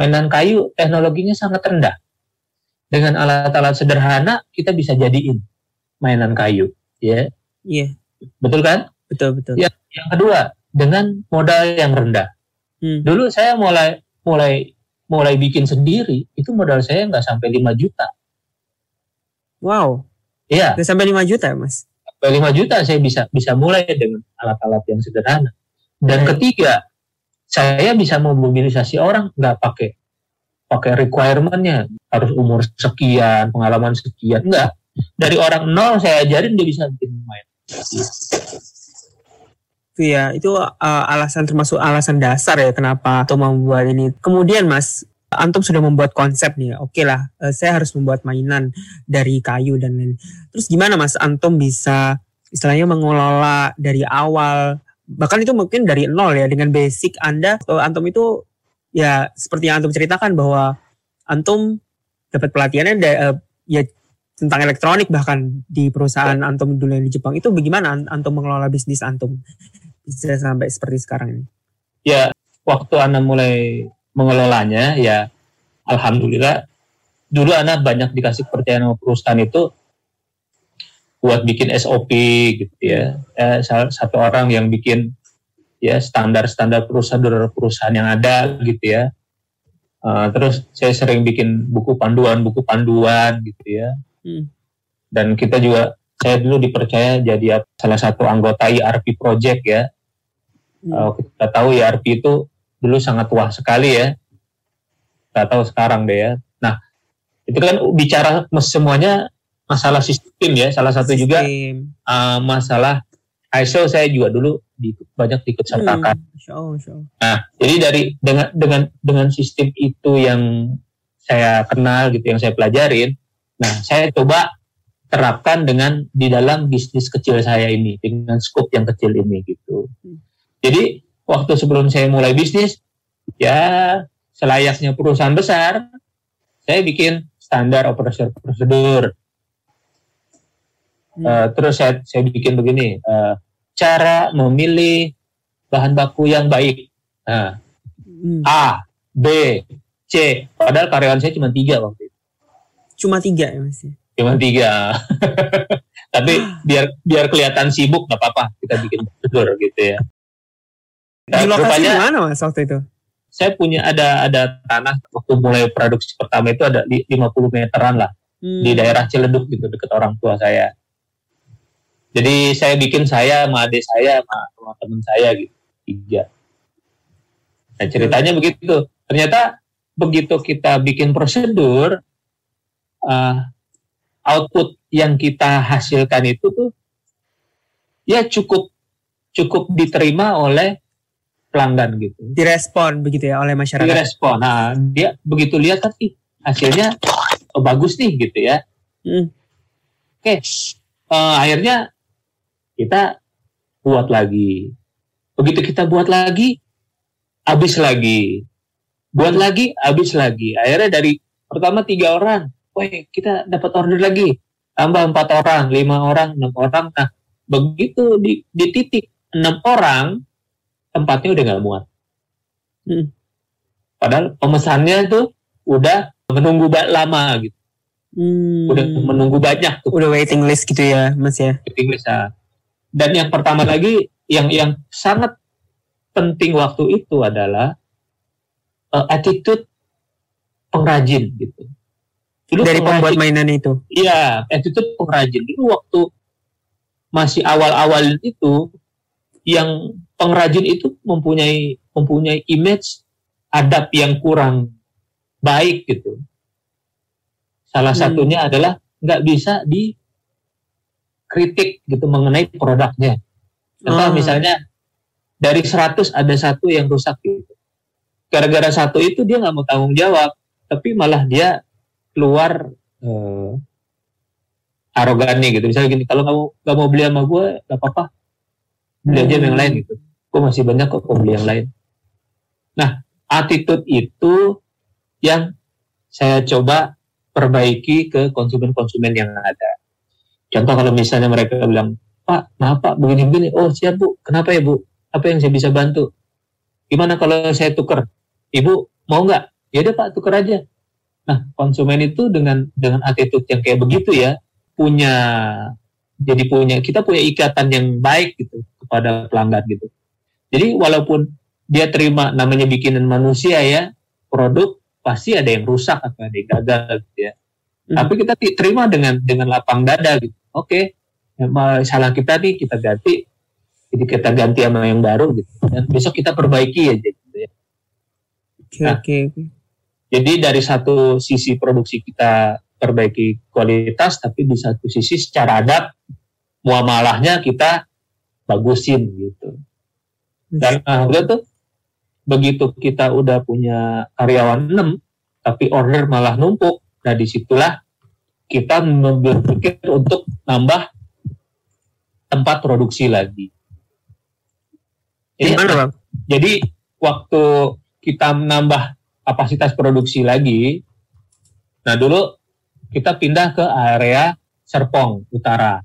mainan kayu teknologinya sangat rendah. Dengan alat-alat sederhana kita bisa jadiin mainan kayu, ya. Iya, Betul kan? betul betul. Ya. Yang kedua, dengan modal yang rendah. Hmm. Dulu saya mulai mulai mulai bikin sendiri, itu modal saya nggak sampai 5 juta. Wow, Iya. udah sampai 5 juta ya, Mas? Sampai 5 juta saya bisa bisa mulai dengan alat-alat yang sederhana. Dan Baik. ketiga, saya bisa memobilisasi orang nggak pakai pakai requirement-nya harus umur sekian, pengalaman sekian, enggak. Dari orang nol saya ajarin dia bisa bikin main. Itu ya, itu uh, alasan termasuk alasan dasar ya kenapa Antum membuat ini. Kemudian Mas, Antum sudah membuat konsep nih. Oke lah, uh, saya harus membuat mainan dari kayu dan lain. Terus gimana Mas Antum bisa istilahnya mengelola dari awal bahkan itu mungkin dari nol ya dengan basic Anda uh, Antum itu ya seperti yang Antum ceritakan bahwa Antum dapat pelatihannya da- uh, ya tentang elektronik bahkan di perusahaan Antum dulu yang di Jepang itu bagaimana An- Antum mengelola bisnis Antum bisa sampai seperti sekarang ini? Ya, waktu Anda mulai mengelolanya, ya Alhamdulillah, dulu Anda banyak dikasih kepercayaan sama perusahaan itu buat bikin SOP gitu ya. Eh, satu orang yang bikin ya standar-standar prosedur perusahaan yang ada gitu ya. Eh, terus saya sering bikin buku panduan, buku panduan gitu ya. Hmm. Dan kita juga, saya dulu dipercaya jadi salah satu anggota ERP project ya. Hmm. Uh, kita tahu ERP itu dulu sangat wah sekali ya. Kita tahu sekarang deh ya. Nah, itu kan bicara semuanya masalah sistem ya. Salah satu juga Sistem. uh, masalah ISO saya juga dulu di, banyak diikut sertakan. Hmm. Nah, jadi dari dengan dengan dengan sistem itu yang saya kenal gitu, yang saya pelajarin, nah saya coba terapkan dengan di dalam bisnis kecil saya ini dengan scope yang kecil ini gitu. Hmm. Jadi waktu sebelum saya mulai bisnis, ya selayaknya perusahaan besar, saya bikin standar operasi prosedur. Hmm. Eh, terus saya saya bikin begini, eh, cara memilih bahan baku yang baik. Nah, Hmm. A, B, C. Padahal karyawan saya cuma tiga waktu itu. Cuma tiga ya mas ya? Cuma tiga. Tapi biar biar kelihatan sibuk nggak apa-apa kita bikin prosedur gitu ya. Nah, Di lokasi rupanya di mana mas waktu itu? Saya punya ada ada tanah waktu mulai produksi pertama itu ada li- 50 meteran lah Hmm. di daerah Ciledug gitu dekat orang tua saya. Jadi saya bikin saya sama adik saya sama, teman saya gitu tiga. Nah ceritanya begitu. Ternyata begitu kita bikin prosedur, uh, output yang kita hasilkan itu tuh ya cukup cukup diterima oleh pelanggan gitu. direspon begitu ya oleh masyarakat. Direspon. Nah dia begitu lihat kan, ih hasilnya oh, bagus nih gitu ya. Hmm. Oke, eh, akhirnya kita buat lagi. Begitu kita buat lagi, habis lagi. Buat lagi, habis lagi. Akhirnya dari pertama tiga orang, woi kita dapat order lagi. Tambah empat orang, lima orang, enam orang. Nah, begitu di, di titik enam orang, tempatnya udah nggak muat. Hmm. Padahal pemesannya tuh udah menunggu lama gitu, Hmm. udah menunggu banyak tuh. Udah waiting list gitu ya mas ya? waiting list. Nah, Dan yang pertama lagi yang yang sangat penting waktu itu adalah eh, attitude pengrajin gitu. Dulu Dari pembuat pengrajin- mainan itu. Iya, attitude pengrajin. Dulu waktu masih awal-awal itu yang pengrajin itu mempunyai mempunyai image adab yang kurang baik gitu. Salah Hmm. satunya adalah nggak bisa dikritik gitu mengenai produknya. Contoh Ah. misalnya dari 100 ada satu yang rusak gitu. Gara-gara satu itu dia nggak mau tanggung jawab, tapi malah dia keluar eh, arogan nih gitu. Misalnya gini, kalau kamu nggak mau beli sama gue, nggak apa-apa, beli aja sama yang lain gitu. Gue masih banyak kok kok beli yang lain. Nah, attitude itu yang saya coba perbaiki ke konsumen-konsumen yang ada. Contoh kalau misalnya mereka bilang, Pak, maaf Pak, begini-begini. Oh siap Bu, kenapa ya Bu? Apa yang saya bisa bantu? Gimana kalau saya tuker? Ibu mau nggak? Ya udah Pak, tuker aja. Nah, konsumen itu dengan dengan attitude yang kayak begitu ya, punya jadi punya kita punya ikatan yang baik gitu kepada pelanggan gitu. Jadi walaupun dia terima namanya bikinan manusia ya, produk pasti ada yang rusak atau ada yang gagal gitu ya. Hmm. Tapi kita terima dengan dengan lapang dada gitu. Oke, emang salah kita nih kita ganti, jadi kita ganti sama yang baru gitu. Dan besok kita perbaiki aja gitu ya. Oke Nah. oke. oke. Jadi dari satu sisi produksi kita perbaiki kualitas, tapi di satu sisi secara adab muamalahnya kita bagusin gitu. Dan nah, udah tuh begitu kita udah punya karyawan 6, tapi order malah numpuk. Nah di situlah kita berpikir untuk nambah tempat produksi lagi. Jadi, Gimana bang? jadi waktu kita menambah kapasitas produksi lagi, nah dulu kita pindah ke area Serpong Utara.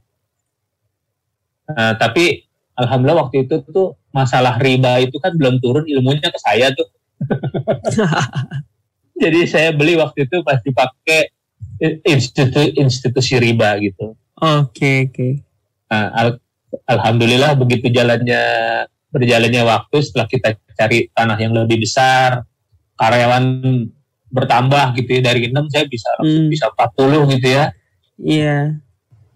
Nah, tapi alhamdulillah waktu itu tuh masalah riba itu kan belum turun ilmunya ke saya tuh. Jadi saya beli waktu itu pas dipakai institusi institusi riba gitu. Oke oke. Nah, al- alhamdulillah begitu jalannya berjalannya waktu setelah kita cari tanah yang lebih besar, karyawan bertambah gitu ya dari 6 saya bisa Hmm. bisa 40 gitu ya. Iya.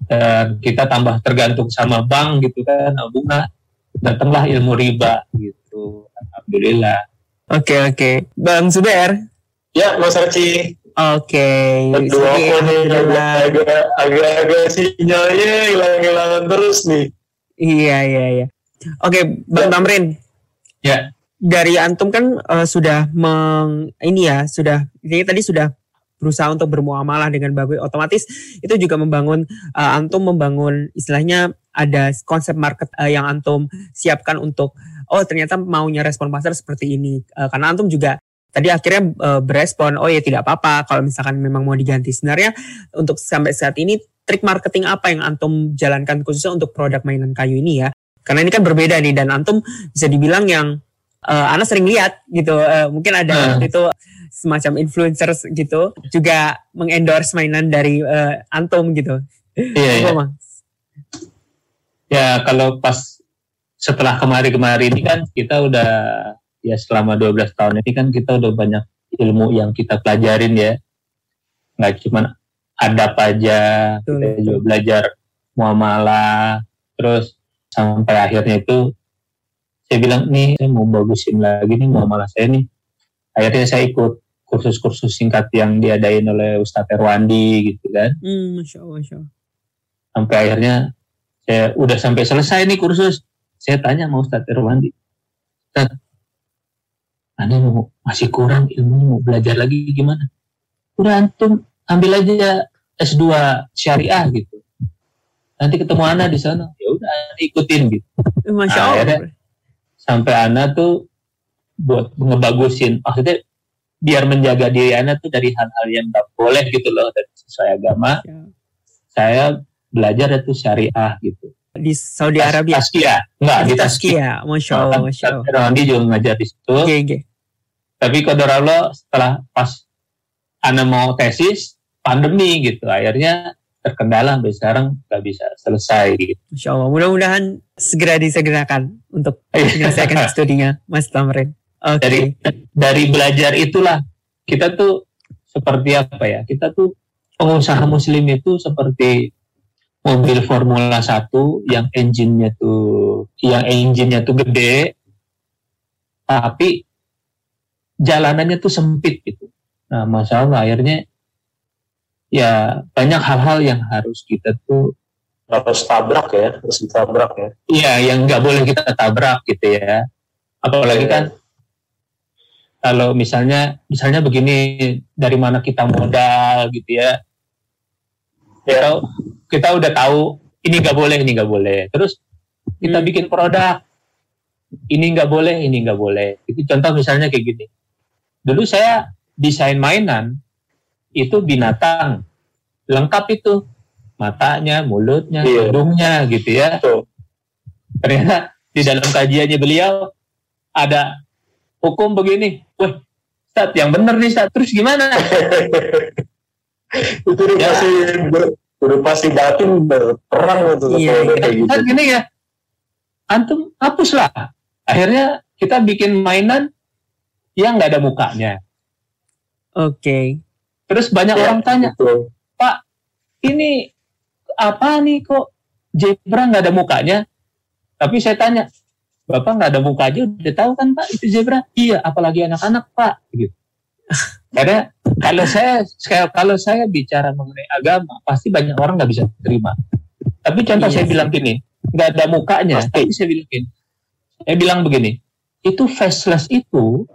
Dan kita tambah tergantung sama bank gitu kan, bunga. Datanglah ilmu riba gitu. Alhamdulillah. Oke oke. Bang Zuber. Ya, Mas Arci. Oke. Aduh, Sorry, aku nih alhamdulillah. agak- agak-agak sinyalnya hilang-hilangan terus nih. Iya iya iya. Oke, Bang Ya. Tamrin. Ya. Dari antum kan eh, sudah meng ini ya, sudah ini tadi sudah berusaha untuk bermuamalah dengan bagus otomatis itu juga membangun eh, antum membangun istilahnya ada konsep market eh, yang antum siapkan untuk oh ternyata maunya respon pasar seperti ini Eh, karena antum juga tadi akhirnya eh, berespon oh ya tidak apa-apa kalau misalkan memang mau diganti sebenarnya untuk sampai saat ini trik marketing apa yang antum jalankan khususnya untuk produk mainan kayu ini ya karena ini kan berbeda nih dan antum bisa dibilang yang eh Ana sering lihat gitu eh, mungkin ada Hmm. itu semacam influencers gitu juga mengendorse mainan dari eh, antum gitu. Iya, iya. Ya kalau pas setelah kemari-kemari ini kan kita udah ya selama 12 tahun ini kan kita udah banyak ilmu yang kita pelajarin ya. Nggak cuma adab aja, Betul, kita juga belajar muamalah, terus sampai akhirnya itu saya bilang nih saya mau bagusin lagi nih muamalah saya nih. Akhirnya saya ikut kursus-kursus singkat yang diadain oleh Ustadz Erwandi gitu kan Hmm, masya Allah, masya Allah. sampai akhirnya saya udah sampai selesai nih kursus. Saya tanya sama Ustadz Irwandi Ustadz Anda mau masih kurang ilmunya mau belajar lagi gimana? Udah antum ambil aja S2 syariah gitu. Nanti ketemu Ana di sana. Ya udah ikutin gitu. Eh, Masya Ah, Allah. akhirnya- sampai Ana tuh buat ngebagusin maksudnya biar menjaga diri Ana tuh dari hal-hal yang nggak boleh gitu loh dari sesuai agama. Ya. saya belajar itu syariah gitu Di Saudi Arabia. Taskia. Enggak, di Taskia. Masya Allah, masya Allah. Randi juga ngajar di situ. Oke, oke. Tapi kodor Allah setelah pas Ana mau tesis, pandemi gitu. Akhirnya terkendala sampai sekarang nggak bisa selesai gitu. Masya Allah. Mudah-mudahan segera disegerakan untuk menyelesaikan studinya, Mas Tamrin. Oke. Dari dari belajar itulah kita tuh seperti apa ya? Kita tuh pengusaha muslim itu seperti mobil Formula 1 yang engine-nya tuh yang engine-nya tuh gede tapi jalanannya tuh sempit gitu. Nah, masalah akhirnya ya banyak hal-hal yang harus kita tuh harus tabrak ya, harus ditabrak ya. Iya, yang nggak boleh kita tabrak gitu ya. Apalagi kan kalau misalnya misalnya begini dari mana kita modal gitu ya. Kita kita udah tahu ini nggak boleh, ini nggak boleh. Terus kita Hmm. bikin produk ini nggak boleh, ini nggak boleh. Itu contoh misalnya kayak gini. Dulu saya desain mainan itu binatang lengkap itu matanya, mulutnya, Iya. hidungnya gitu ya Betul. ternyata di dalam kajiannya beliau ada hukum begini. Wah, Ustaz, yang benar nih Ustaz. Terus gimana? itu udah Ya. Udah pasti batin berperang Iya, kalau udah iya. kayak gitu. Kan gini ya, antum hapuslah. Akhirnya kita bikin mainan yang nggak ada mukanya. Oke. Terus banyak Ya, orang tanya, betul. ini apa nih kok zebra nggak ada mukanya? Tapi saya tanya, Bapak nggak ada muka aja udah tahu kan Pak itu zebra? Iya, apalagi anak-anak Pak. Gitu. Karena kalau saya kalau saya bicara mengenai agama, pasti banyak orang nggak bisa terima. Tapi contoh Iya saya bilang gini, nggak ada mukanya, Pasti. tapi saya bilang gini, saya bilang begini, itu faceless itu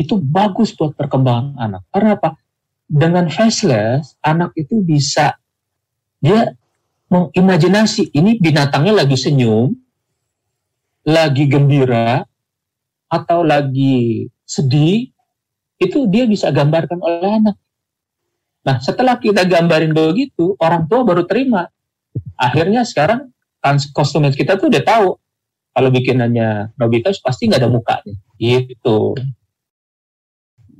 itu bagus buat perkembangan anak. Karena apa? Dengan faceless, anak itu bisa dia mengimajinasi ini binatangnya lagi senyum, lagi gembira, atau lagi sedih, itu dia bisa gambarkan oleh anak. Nah, setelah kita gambarin begitu, orang tua baru terima. Akhirnya sekarang kan customer kita tuh udah tahu kalau bikinannya Nobita pasti nggak ada mukanya. Gitu.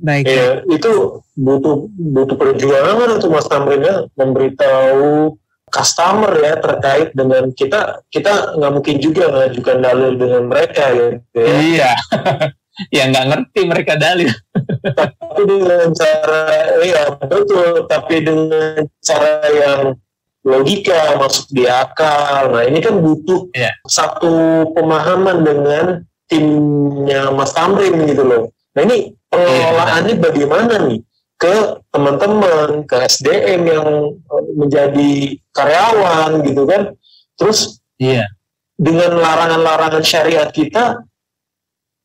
Baik. Ya, itu butuh butuh perjuangan untuk Mas Tamrin ya memberitahu customer ya terkait dengan kita kita nggak mungkin juga mengajukan dalil dengan mereka gitu ya. Iya. ya nggak ngerti mereka dalil. tapi dengan cara ya betul tapi dengan cara yang logika masuk di akal nah ini kan butuh Iya. satu pemahaman dengan timnya Mas Tamrin gitu loh nah ini pengelolaannya bagaimana nih ke teman-teman ke SDM yang eh, menjadi karyawan gitu kan terus Iya. dengan larangan-larangan syariat kita,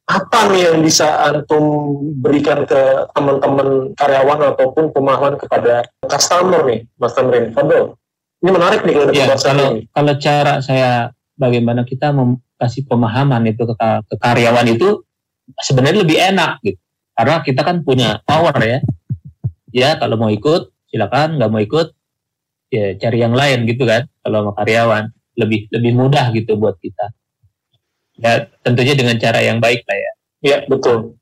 apa nih yang bisa antum berikan ke teman-teman karyawan ataupun pemahaman kepada customer nih, Mas Tamrin? Fadol. Ini menarik nih kalau Ya, kalau ini. kalau cara saya bagaimana kita kasih pemahaman itu ke, ke karyawan itu sebenarnya lebih enak gitu. Karena kita kan punya power ya. Ya kalau mau ikut silakan, nggak mau ikut ya cari yang lain gitu kan. Kalau sama karyawan lebih lebih mudah gitu buat kita. Ya tentunya dengan cara yang baik lah ya. Ya, betul.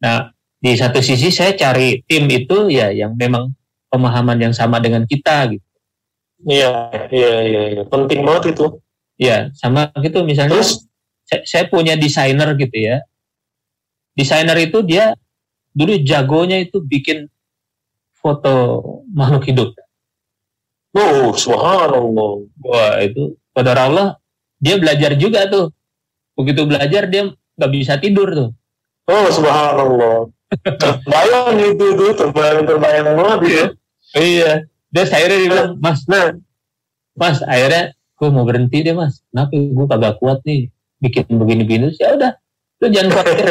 Nah di satu sisi saya cari tim itu ya yang memang pemahaman yang sama dengan kita gitu. Iya, iya, iya, iya. Penting banget itu. Ya sama gitu misalnya. Terus, saya, saya punya desainer gitu ya. Desainer itu dia dulu jagonya itu bikin foto makhluk hidup. oh, subhanallah. Wah itu pada Allah dia belajar juga tuh. Begitu belajar dia nggak bisa tidur tuh. Oh, subhanallah. Terbayang itu, itu terbayang-terbayang banget ya. Iya. Dia akhirnya dia bilang, Mas, Nah, Mas, akhirnya gue mau berhenti deh Mas. Kenapa gue kagak kuat nih bikin begini-begini. Ya udah, lu jangan khawatir.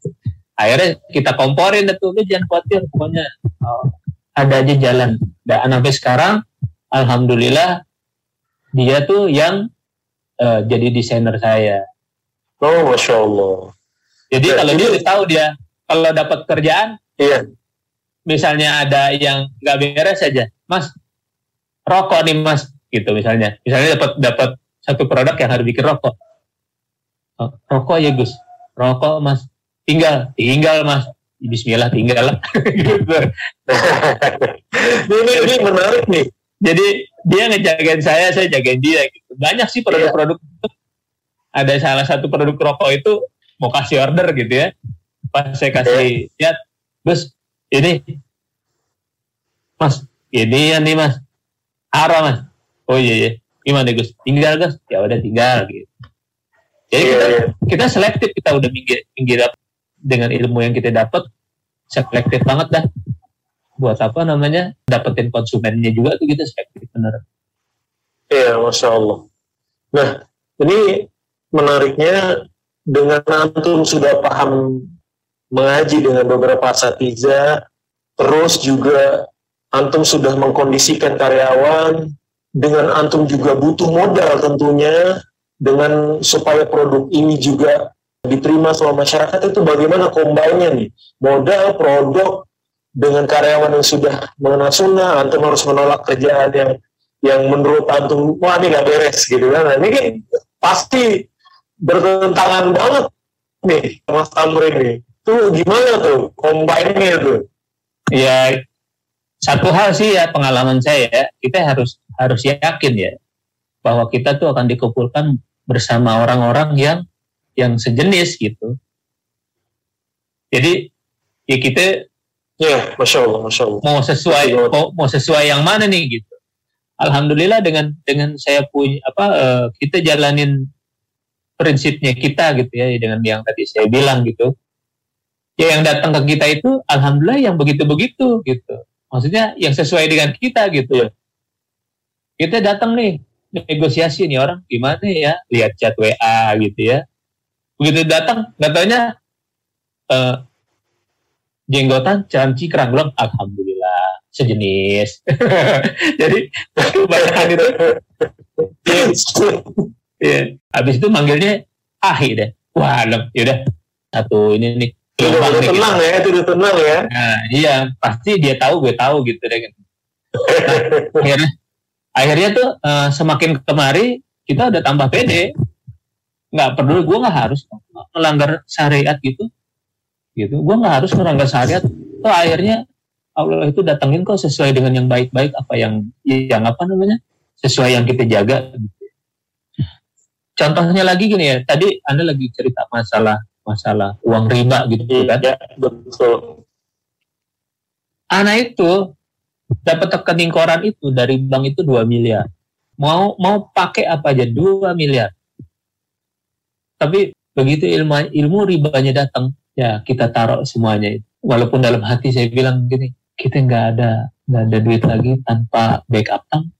akhirnya kita komporin tuh, lu jangan khawatir. Pokoknya oh, ada aja jalan. Dan sampai sekarang, alhamdulillah dia tuh yang eh, jadi desainer saya. Oh, Masya Allah. Jadi Ya, kalau jadi- dia udah tahu dia kalau dapat kerjaan, Iya. misalnya ada yang nggak beres aja, Mas, rokok nih Mas, gitu misalnya. Misalnya dapat dapat satu produk yang harus bikin rokok. Oh, rokok ya Gus, rokok Mas, tinggal, tinggal Mas. Bismillah tinggal lah. Gitu. ini, ini menarik nih. Jadi dia ngejagain saya, saya jagain dia. Gitu. Banyak sih produk-produk itu. Ada salah satu produk rokok itu mau kasih order gitu ya. Pas saya kasih lihat, Gus, ini, Mas, ini ya nih Mas, arah Mas. Oh iya iya, gimana Gus? Tinggal Gus? Ya udah tinggal gitu. Jadi Iya, kita iya. kita selektif kita udah minggir minggir dengan ilmu yang kita dapat selektif banget dah buat apa namanya dapetin konsumennya juga tuh kita selektif bener Iya, Masya Allah. Nah, ini menariknya dengan antum sudah paham mengaji dengan beberapa asatiza, terus juga antum sudah mengkondisikan karyawan, dengan antum juga butuh modal tentunya, dengan supaya produk ini juga diterima sama masyarakat itu bagaimana kombinnya nih? Modal produk dengan karyawan yang sudah mengenal sunnah antum harus menolak kerjaan yang yang menurut antum wah ini nggak beres gitu kan. Nah, ini kan pasti bertentangan banget nih Mas Tamrin nih tuh gimana tuh combine-nya tuh? Ya satu hal sih ya pengalaman saya ya. Kita harus harus yakin ya bahwa kita tuh akan dikumpulkan bersama orang-orang yang yang sejenis gitu. Jadi ya kita ya masya Allah masya Allah. mau sesuai mau, mau sesuai yang mana nih gitu. Alhamdulillah dengan dengan saya punya apa eh, kita jalanin prinsipnya kita gitu ya dengan yang tadi saya bilang gitu. Ya yang datang ke kita itu alhamdulillah yang begitu-begitu gitu. Maksudnya yang sesuai dengan kita gitu. Iya. Kita datang nih negosiasi nih orang gimana ya lihat chat WA gitu ya. Begitu datang nggak taunya eh, jenggotan canci kerang bilang alhamdulillah sejenis jadi kebanyakan itu ya, habis itu manggilnya ahi deh. Wah yaudah satu ini nih. Gelombang udah nih, tenang gitu. ya itu udah tenang ya. Nah iya. Pasti dia tahu gue tahu gitu deh Nah, akhirnya akhirnya tuh eh, semakin kemari kita udah tambah pede. Nggak perlu gue nggak harus melanggar syariat gitu. Gitu. Gue nggak harus melanggar syariat. Tuh akhirnya Allah itu datangin kok sesuai dengan yang baik-baik apa yang yang apa namanya sesuai yang kita jaga. gitu. Contohnya lagi gini ya tadi anda lagi cerita masalah masalah uang riba gitu kan ya betul anak itu dapat rekening koran itu dari bank itu 2 miliar. Mau mau pakai apa aja 2 miliar. Tapi begitu ilmu ilmu ribanya datang, ya kita taruh semuanya itu. Walaupun dalam hati saya bilang gini, kita nggak ada nggak ada duit lagi tanpa backup tank.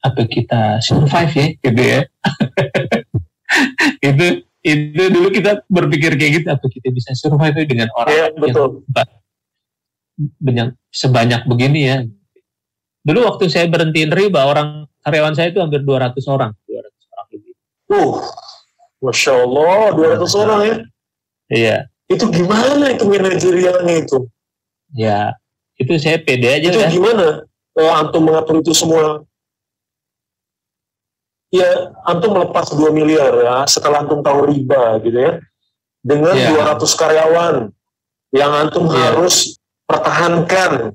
Apa kita survive ya gitu ya itu itu dulu kita berpikir kayak gitu apa kita bisa survive dengan orang yang betul. ba- banyak sebanyak begini ya dulu waktu saya berhentiin riba orang karyawan saya itu hampir 200 orang 200 orang lebih Uh, Masya Allah, 200 orang ya. iya Itu gimana itu manajerialnya itu? ya itu saya pede aja itu kan gimana eh, antum mengatur itu semua? Ya, antum melepas 2 miliar ya, setelah antum tahu riba gitu ya. Dengan Ya. 200 karyawan yang antum Ya. harus pertahankan,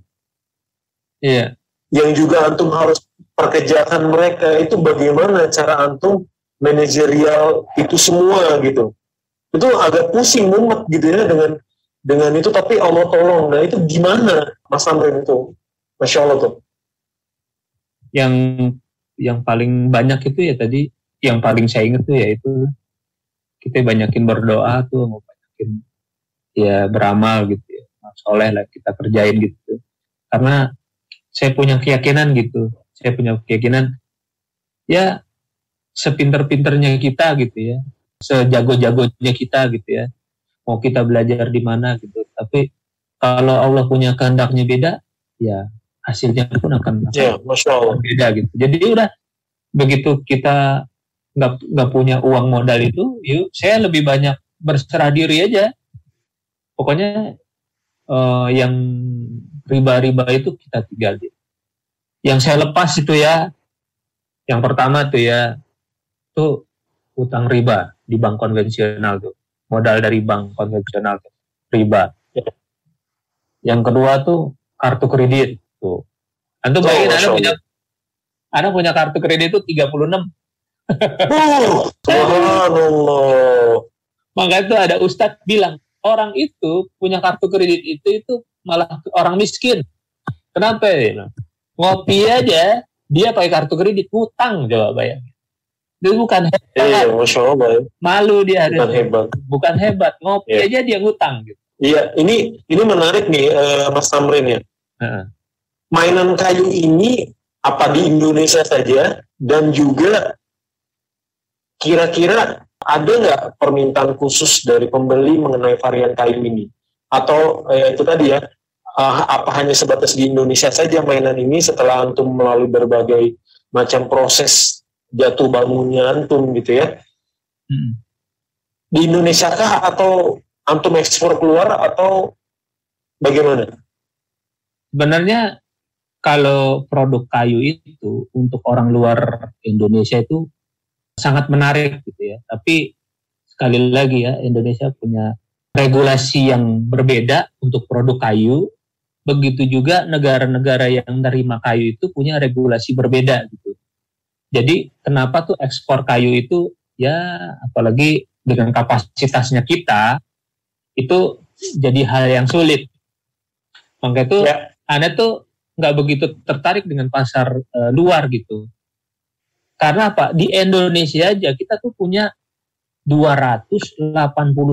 iya yang juga antum harus perkejakan mereka, itu bagaimana cara antum manajerial itu semua gitu. Itu agak pusing mumet gitu ya dengan dengan itu tapi Allah tolong. Nah, itu gimana Mas Amrin itu? Masya Allah tuh. yang yang paling banyak itu ya tadi yang paling saya ingat tuh ya itu. Kita banyakin berdoa tuh mau banyakin ya beramal gitu ya soleh lah kita kerjain gitu. Karena saya punya keyakinan gitu saya punya keyakinan ya sepinter-pinternya kita gitu ya sejago-jagonya kita gitu ya mau kita belajar di mana gitu. Tapi kalau Allah punya kehendaknya beda ya hasilnya pun akan Ya, Masya Allah. beda gitu. Jadi udah begitu kita nggak nggak punya uang modal itu, yuk saya lebih banyak berserah diri aja. Pokoknya eh, yang riba-riba itu kita tinggal. Yang saya lepas itu ya, yang pertama tuh ya, tuh utang riba di bank konvensional tuh, modal dari bank konvensional tuh, riba. Yang kedua tuh kartu kredit tuh. Antum Oh, bayangin Anda punya Anda punya kartu kredit itu 36. Uh, Subhanallah. Maka itu ada ustadz bilang, orang itu punya kartu kredit itu itu malah orang miskin. Kenapa? Bilang, Ngopi aja, dia pakai kartu kredit, utang coba bayangin. Itu bukan hebat, Iya, Masya Allah. ya. malu dia Bukan harus. hebat. Bukan hebat, ngopi Iya. aja dia ngutang gitu. Iya, ini ini menarik nih eh, Mas Tamrin ya. Heeh. Mainan kayu ini apa di Indonesia saja dan juga kira-kira ada nggak permintaan khusus dari pembeli mengenai varian kayu ini? Atau eh, itu tadi ya, eh, apa hanya sebatas di Indonesia saja mainan ini setelah antum melalui berbagai macam proses jatuh bangunnya antum gitu ya? Mm. Di Indonesia kah atau antum ekspor keluar atau bagaimana? Sebenarnya kalau produk kayu itu untuk orang luar Indonesia itu sangat menarik gitu ya. Tapi sekali lagi ya Indonesia punya regulasi yang berbeda untuk produk kayu. Begitu juga negara-negara yang menerima kayu itu punya regulasi berbeda gitu. Jadi kenapa tuh ekspor kayu itu ya apalagi dengan kapasitasnya kita itu jadi hal yang sulit. Maka itu Ya. Anda tuh nggak begitu tertarik dengan pasar eh, luar gitu. Karena apa? Di Indonesia aja kita tuh punya 280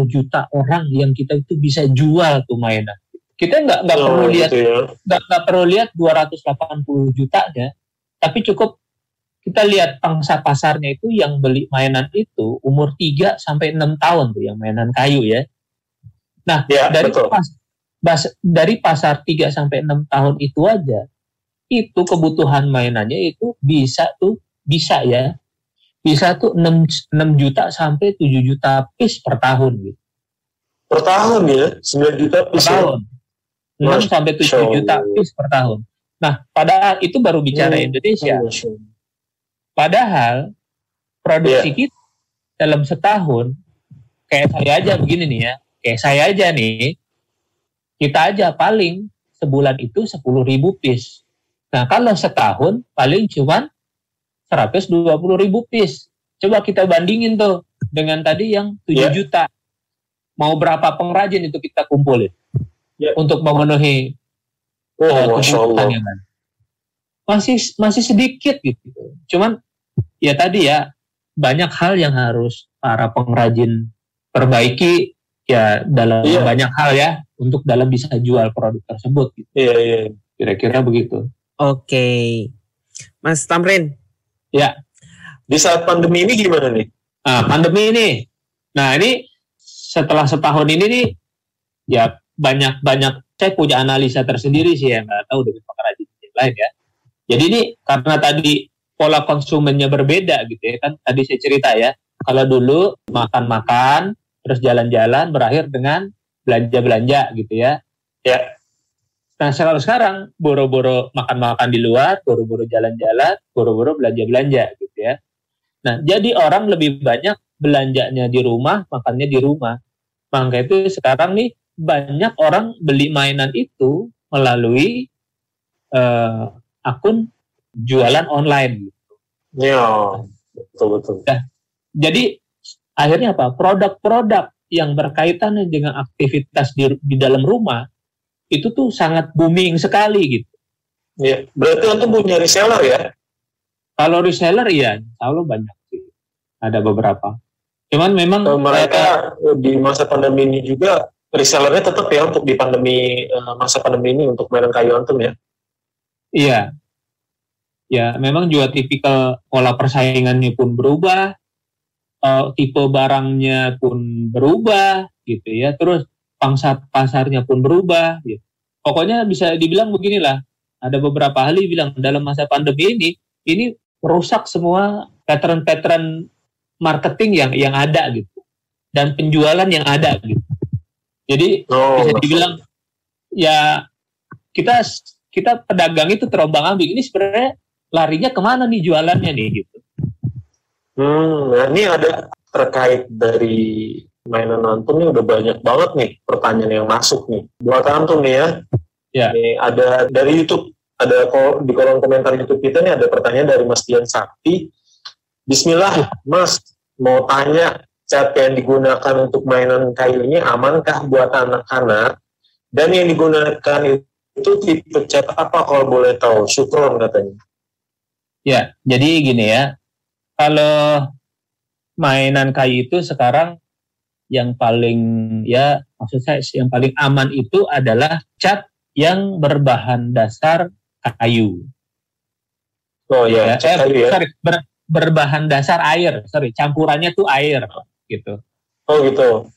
juta orang yang kita itu bisa jual tuh mainan. Kita nggak nggak Oh, perlu lihat gitu ya. nggak nggak perlu lihat 280 jutanya, tapi cukup kita lihat pangsa pasarnya itu yang beli mainan itu umur 3 sampai 6 tahun tuh yang mainan kayu ya. Nah, Ya, dari betul. pas, bas- dari pasar 3 sampai 6 tahun itu aja itu kebutuhan mainannya itu bisa tuh bisa ya. Bisa tuh 6, 6 juta sampai 7 juta piece per tahun gitu. Per tahun ya, 9 juta Per piece ya? tahun. 6 Masya sampai 7 juta Allah. piece per tahun. Nah, padahal itu baru bicara Hmm. Indonesia. Padahal produksi Iya. kita dalam setahun kayak saya aja begini nih ya, kayak saya aja nih, kita aja paling sebulan itu 10 ribu piece. Nah kalau setahun paling cuman 120 ribu piece. Coba kita bandingin tuh dengan tadi yang 7 Iya. juta. Mau berapa pengrajin itu kita kumpulin Iya. untuk memenuhi Oh, Allah. kebutuhan yang ada. Masih masih sedikit gitu. Cuman ya tadi ya banyak hal yang harus para pengrajin perbaiki ya dalam Iya. banyak hal ya untuk dalam bisa jual produk tersebut gitu. Iya, iya. Kira-kira begitu. Oke. Mas Tamrin, Ya. Di saat pandemi ini gimana nih? Nah, pandemi ini. Nah, ini setelah setahun ini nih, ya banyak-banyak, saya punya analisa tersendiri sih ya, nggak tahu dengan pengrajin yang lain ya. Jadi ini karena tadi pola konsumennya berbeda gitu ya, kan tadi saya cerita ya, kalau dulu makan-makan, terus jalan-jalan, berakhir dengan belanja-belanja gitu ya. Ya, Nah kalau sekarang boro-boro makan-makan di luar, boro-boro jalan-jalan, boro-boro belanja-belanja gitu ya. Nah jadi orang lebih banyak belanjanya di rumah, makannya di rumah. Maka itu sekarang nih banyak orang beli mainan itu melalui uh, akun jualan online. Gitu. Ya, betul betul. Nah, jadi akhirnya apa? Produk-produk yang berkaitan dengan aktivitas di, di dalam rumah itu tuh sangat booming sekali gitu. Ya, berarti untuk punya reseller ya? Kalau reseller iya, kalau banyak sih. Ada beberapa. Cuman memang so, mereka uh, di masa pandemi ini juga resellernya tetap ya untuk di pandemi uh, masa pandemi ini untuk mainan kayu antum ya? Iya. Ya, memang juga tipikal pola persaingannya pun berubah, uh, tipe barangnya pun berubah gitu ya. Terus pangsa pasarnya pun berubah. Gitu. Pokoknya bisa dibilang beginilah, ada beberapa ahli bilang dalam masa pandemi ini, ini merusak semua pattern-pattern marketing yang yang ada gitu, dan penjualan yang ada gitu. Jadi oh, bisa dibilang ya kita kita pedagang itu terombang ambing ini sebenarnya larinya ke mana nih jualannya nih gitu. Hmm, nah ini ada terkait dari mainan Antum ini udah banyak banget nih pertanyaan yang masuk nih. Buat Antum nih ya. Ya. Nih, ada dari YouTube, ada di kolom komentar YouTube kita nih ada pertanyaan dari Mas Dian Sakti. Bismillah, Mas, mau tanya cat yang digunakan untuk mainan kayu ini amankah buat anak-anak? Dan yang digunakan itu tipe cat apa kalau boleh tahu? Syukron katanya. Ya, jadi gini ya. Kalau mainan kayu itu sekarang yang paling ya maksud saya yang paling aman itu adalah cat yang berbahan dasar kayu. Oh ya, ya, kayu ya. Sorry, ber, berbahan dasar air. Sorry, campurannya tuh air gitu. Oh gitu.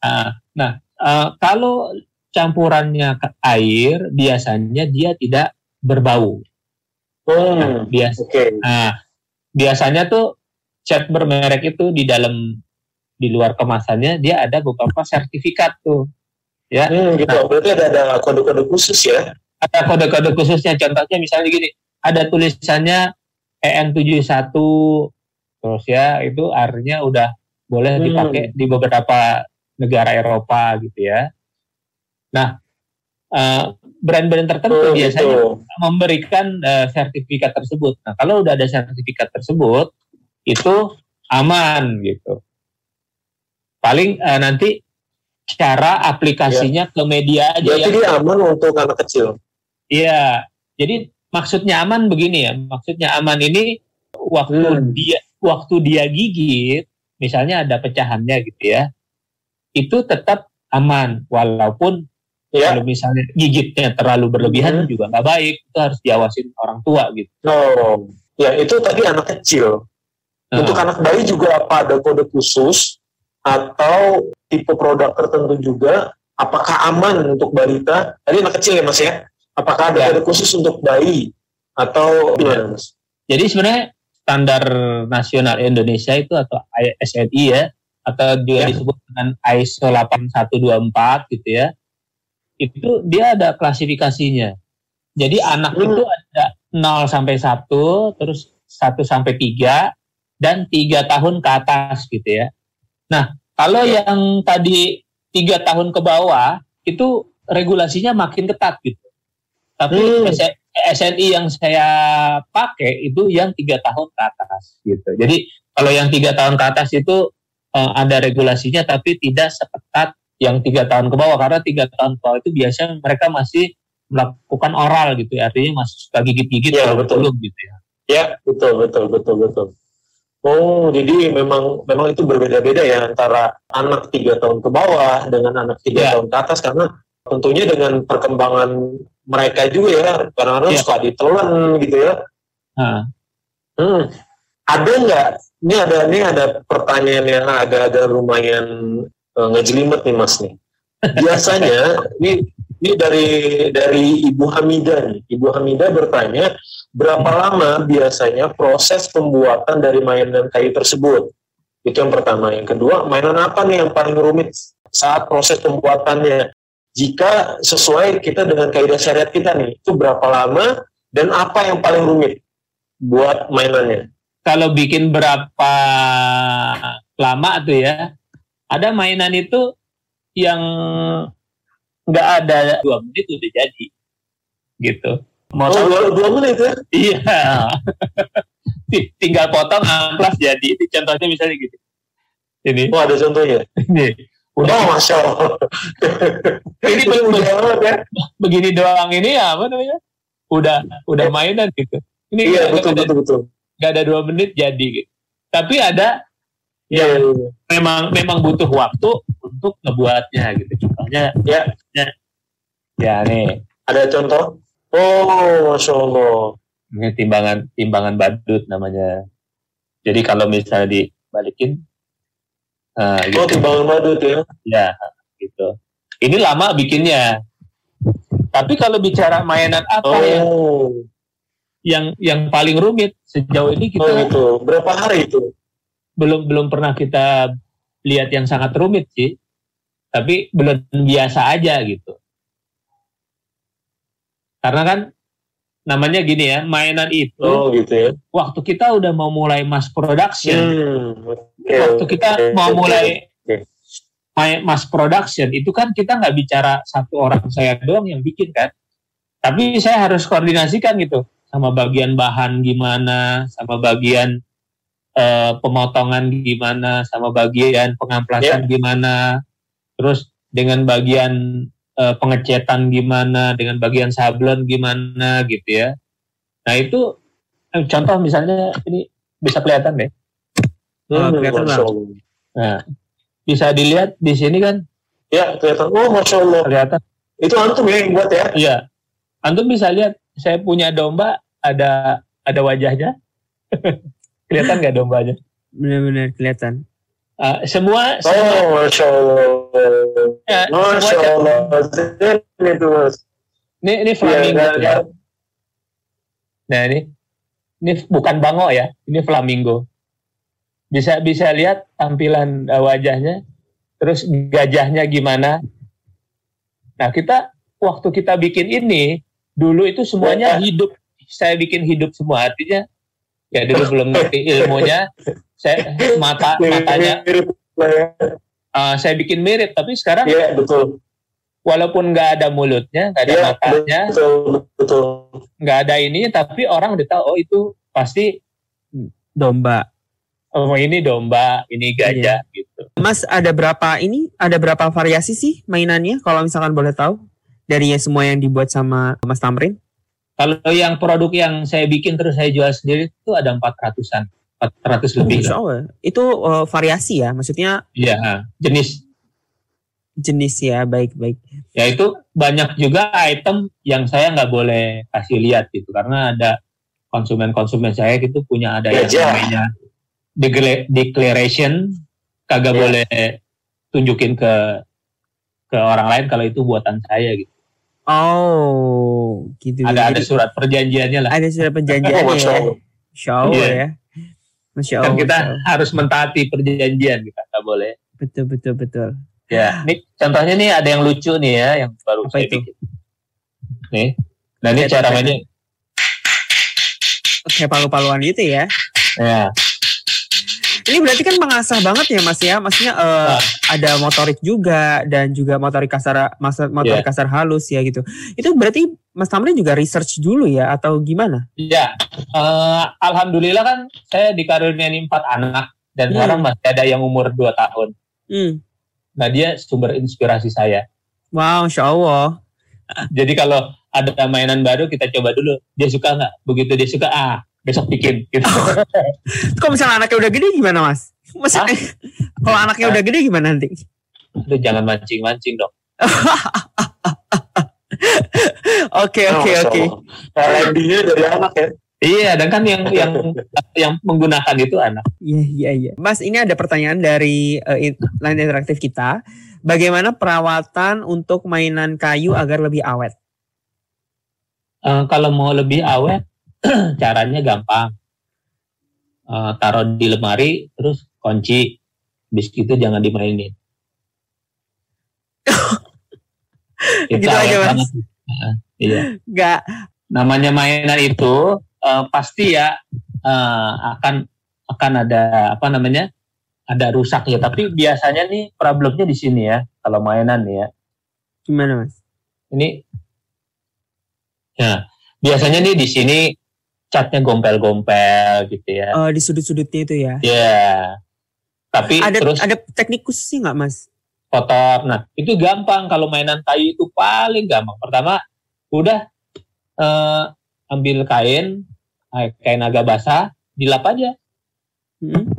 Nah, nah uh, kalau campurannya ke air biasanya dia tidak berbau. Hmm, nah, biasa. Okay. Nah, biasanya tuh cat bermerek itu di dalam di luar kemasannya dia ada beberapa sertifikat tuh. Ya. Hmm, gitu. Nah, berarti ada ada kode-kode khusus ya? Ada kode-kode khususnya. Contohnya misalnya gini ada tulisannya EN71 terus ya itu artinya udah boleh hmm. dipakai di beberapa negara Eropa gitu ya. Nah uh, brand-brand tertentu oh, biasanya gitu. memberikan uh, sertifikat tersebut nah kalau udah ada sertifikat tersebut itu aman gitu paling uh, nanti cara aplikasinya ya. ke media aja Jadi dia aman untuk anak kecil. Iya. Jadi maksudnya aman begini ya. Maksudnya aman ini waktu hmm. dia waktu dia gigit, misalnya ada pecahannya gitu ya. Itu tetap aman walaupun ya. kalau misalnya gigitnya terlalu berlebihan hmm. juga nggak baik. Itu harus diawasin orang tua gitu. Oh. Ya, itu tadi anak kecil. Uh. Untuk anak bayi juga apa ada kode khusus atau tipe produk tertentu juga apakah aman untuk balita tadi anak kecil ya mas ya apakah ada ya. khusus untuk bayi atau gimana mas jadi sebenarnya standar nasional Indonesia itu atau SNI ya atau juga ya. disebut dengan ISO 8124 gitu ya itu dia ada klasifikasinya jadi anak hmm. itu ada 0 sampai 1 terus 1 sampai 3 dan 3 tahun ke atas gitu ya Nah, kalau iya. yang tadi tiga tahun ke bawah itu regulasinya makin ketat gitu. Tapi hmm. SNI yang saya pakai itu yang tiga tahun ke atas gitu. Jadi kalau yang tiga tahun ke atas itu uh, ada regulasinya tapi tidak seketat yang tiga tahun ke bawah karena tiga tahun ke bawah itu biasanya mereka masih melakukan oral gitu ya artinya masih suka gigit-gigit ya, betul. gitu ya. Ya betul betul betul betul. Oh, jadi memang memang itu berbeda-beda ya antara anak tiga tahun ke bawah dengan anak tiga yeah. tahun ke atas karena tentunya dengan perkembangan mereka juga ya kadang-kadang yeah. suka ditelan gitu ya. Nah, Hmm. Ada nggak? Ini ada ini ada pertanyaan yang agak-agak lumayan ngejelimet nih Mas nih. Biasanya ini ini dari dari Ibu Hamida nih. Ibu Hamida bertanya berapa lama biasanya proses pembuatan dari mainan kayu tersebut? Itu yang pertama. Yang kedua, mainan apa nih yang paling rumit saat proses pembuatannya? Jika sesuai kita dengan kaidah syariat kita nih, itu berapa lama dan apa yang paling rumit buat mainannya? Kalau bikin berapa lama tuh ya, ada mainan itu yang nggak ada dua menit udah jadi, gitu. Mau oh, dua, dua menit ya? Iya. Tinggal potong amplas jadi. Itu contohnya misalnya gitu. Ini. Oh ada contohnya. Ini. Udah, oh, masya Allah. ini begini, ya. begini doang ini ya apa namanya? Udah udah mainan gitu. Ini iya betul ada, betul betul. Gak ada dua menit jadi gitu. Tapi ada yang yeah. Iya. memang memang butuh waktu untuk ngebuatnya gitu. Contohnya ya ya, ya nih. Ada contoh? Oh, masya Allah. Ini timbangan timbangan badut namanya. Jadi kalau misalnya dibalikin Nah, gitu. Oh, timbangan badut ya? Ya, gitu. Ini lama bikinnya. Tapi kalau bicara mainan apa oh. yang yang paling rumit sejauh ini kita oh, itu. berapa hari itu? Belum belum pernah kita lihat yang sangat rumit sih. Tapi belum biasa aja gitu. Karena kan namanya gini ya, mainan itu oh, gitu ya. waktu kita udah mau mulai mass production, hmm, okay, waktu kita okay, mau mulai okay. mass production itu kan kita nggak bicara satu orang saya doang yang bikin kan, tapi saya harus koordinasikan gitu sama bagian bahan gimana, sama bagian uh, pemotongan gimana, sama bagian pengamplasan yeah. gimana, terus dengan bagian uh, pengecetan gimana, dengan bagian sablon gimana gitu ya. Nah itu eh, contoh misalnya ini bisa kelihatan deh. Hmm, kelihatan Nah, bisa dilihat di sini kan? Ya kelihatan. Oh masya Allah. Kelihatan. Itu antum ya yang buat ya? Iya. Antum bisa lihat. Saya punya domba ada ada wajahnya. kelihatan nggak dombanya? Benar-benar kelihatan. Uh, semua, oh, semua masya Allah. Ya, masya Allah. Ini tuh mas. Ini ini flamingo ya, ya. Nah ini ini bukan bango ya, ini flamingo. Bisa bisa lihat tampilan uh, wajahnya, terus gajahnya gimana. Nah kita waktu kita bikin ini dulu itu semuanya ya. hidup. Saya bikin hidup semua artinya ya dulu belum ngerti ilmunya. Saya mata matanya. uh, saya bikin mirip tapi sekarang ya, betul. walaupun nggak ada mulutnya nggak ada ya, matanya betul nggak ada ini tapi orang udah tahu oh itu pasti domba. Oh ini domba ini gajah iya. gitu. Mas ada berapa ini ada berapa variasi sih mainannya kalau misalkan boleh tahu? Dari semua yang dibuat sama mas Tamrin kalau yang produk yang saya bikin terus saya jual sendiri itu ada empat ratusan 400 lebih. Oh, ya. Itu uh, variasi ya, maksudnya? Iya, jenis. Jenis ya, baik-baik. Ya itu banyak juga item yang saya nggak boleh kasih lihat gitu, karena ada konsumen-konsumen saya gitu punya ada yang namanya declaration, kagak ya. boleh tunjukin ke ke orang lain kalau itu buatan saya gitu. Oh, gitu. Ada ada surat perjanjiannya lah. Ada surat perjanjiannya oh, ya. Show yeah. ya. Masya Allah. Kan kita Masya Allah. harus mentaati perjanjian kita, nggak boleh. Betul betul betul. Ya, ini contohnya nih ada yang lucu nih ya, yang baru Apa saya itu? bikin. Nih, nah ini cara mainnya. Kayak palu-paluan gitu ya. Ya. Ini berarti kan mengasah banget ya Mas ya. Maksudnya uh, nah. ada motorik juga dan juga motorik kasar motorik yeah. kasar halus ya gitu. Itu berarti Mas Tamrin juga research dulu ya atau gimana? Iya. Uh, alhamdulillah kan saya dikaruniai empat anak dan hmm. sekarang masih ada yang umur 2 tahun. Hmm. Nah dia sumber inspirasi saya. Wow, insya Allah. Jadi kalau ada mainan baru kita coba dulu. Dia suka nggak? Begitu dia suka, ah besok bikin gitu. Kalau misalnya anaknya udah gede gimana mas? Maksudnya kalau anaknya udah gede gimana nanti? Aduh jangan mancing-mancing dong. Oke oke oke. Kalau dari anak ya. Iya, dan kan yang yang yang menggunakan itu anak. Iya, iya, iya. Mas, ini ada pertanyaan dari uh, in- line interaktif kita. Bagaimana perawatan untuk mainan kayu agar lebih awet? Eh, kalau mau lebih awet, caranya gampang. Eh, taruh di lemari, terus kunci. Bis itu jangan dimainin. Itu Gitu aja, Mas. Heeh, iya. Enggak. namanya mainan itu eh, pasti ya eh, akan akan ada apa namanya ada rusak ya tapi biasanya nih problemnya di sini ya kalau mainan nih ya Gimana, Mas? ini ya biasanya nih di sini catnya gompel-gompel gitu ya Oh, di sudut-sudutnya itu ya. ya tapi Ada terus ada teknik khusus nggak, Mas? kotor nah itu gampang kalau mainan kayu itu paling gampang pertama udah eh, ambil kain eh, kain agak basah dilap aja Hmm.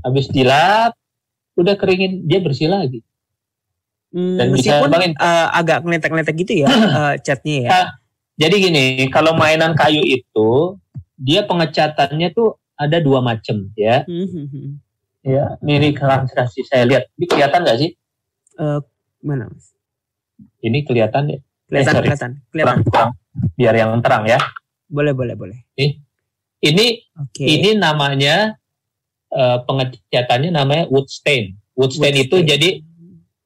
habis dilap udah keringin dia bersih lagi Hmm, Dan bisa meskipun bangin. eh, agak ngeletek-ngeletek gitu ya eh, catnya ya. Jadi gini kalau mainan kayu itu dia pengecatannya tuh ada dua macam ya Hmm, hmm, hmm. ya ini translasi saya lihat ini kelihatan nggak sih Eh, mana, Mas? ini kelihatan ya Kelihatan, sorry. kelihatan, kelihatan. kurang kurang biar yang terang ya Boleh, boleh, boleh. ini Oke. ini namanya eh, pengecatannya namanya wood stain wood stain Wood itu stain. jadi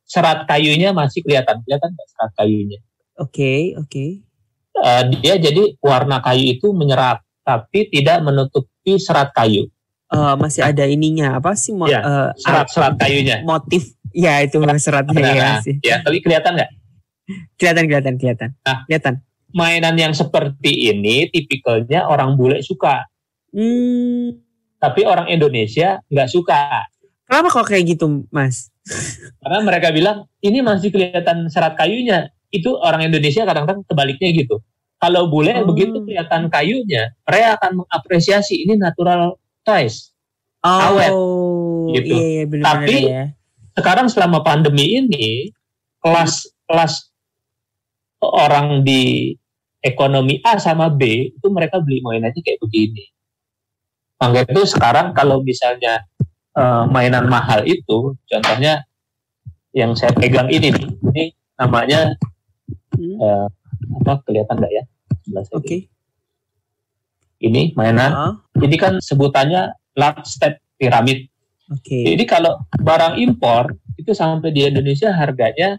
serat kayunya masih kelihatan kelihatan nggak serat kayunya Oke, oke. Eh, dia jadi warna kayu itu menyerap tapi tidak menutupi serat kayu Eh, masih ada ininya apa sih mo- Iya, eh, serat-serat kayunya motif ya itu seratnya ya Nah, sih. ya tapi kelihatan nggak Kelihatan, kelihatan, kelihatan. Nah. Kelihatan. mainan yang seperti ini tipikalnya orang bule suka Hmm, tapi orang Indonesia nggak suka kenapa kok kayak gitu, Mas? karena mereka bilang ini masih kelihatan serat kayunya itu orang Indonesia kadang-kadang kebaliknya gitu kalau bule Oh. begitu kelihatan kayunya mereka akan mengapresiasi ini natural toys Oh, Awet. Gitu. Iya, iya benar Tapi- ya. sekarang selama pandemi ini kelas kelas orang di ekonomi A sama B itu mereka beli mainannya kayak begini. Makanya itu sekarang kalau misalnya eh, mainan mahal itu, contohnya yang saya pegang ini ini namanya Hmm, eh, apa kelihatan nggak ya? Oke. ini. Ini mainan, Ah, ini kan sebutannya large step pyramid. Oke. Jadi kalau barang impor itu sampai di Indonesia harganya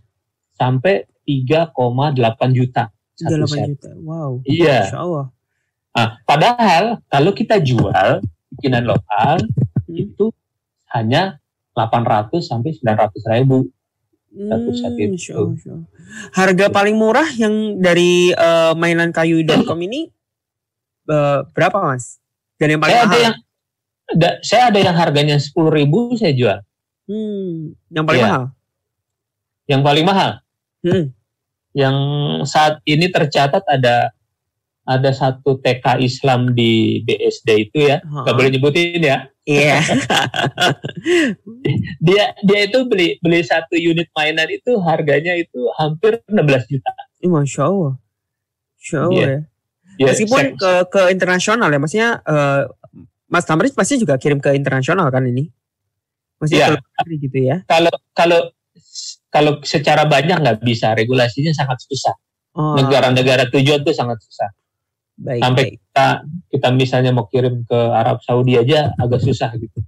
sampai 3,8 juta satu 38 set. juta. Wow. Iya. Masya Allah. Nah, padahal kalau kita jual bikinan lokal Hmm. itu hanya 800 sampai 900 ribu. Satu set Hmm, itu. Masya Allah. Harga paling murah yang dari eh, mainankayu.com ini eh, berapa, Mas? Dan yang paling Saya ada mahal? yang ada, saya ada yang harganya 10 ribu saya jual. Hmm, yang paling Iya. mahal. Yang paling mahal. Hmm. Yang saat ini tercatat ada ada satu TK Islam di BSD itu ya, nggak boleh nyebutin ya. Iya. dia dia itu beli beli satu unit mainan itu harganya itu hampir 16 juta. Ih, Masya Allah. Masya Allah Iya. ya. Ya, Meskipun ke ke internasional ya, maksudnya eh, Mas Tamrin pasti juga kirim ke internasional kan ini? Maksudnya Iya. ke luar negeri gitu ya? kalau kalau kalau secara banyak nggak bisa regulasinya sangat susah. Oh, Negara-negara tujuan tuh sangat susah. Baik, Sampai baik. kita kita misalnya mau kirim ke Arab Saudi aja agak susah gitu.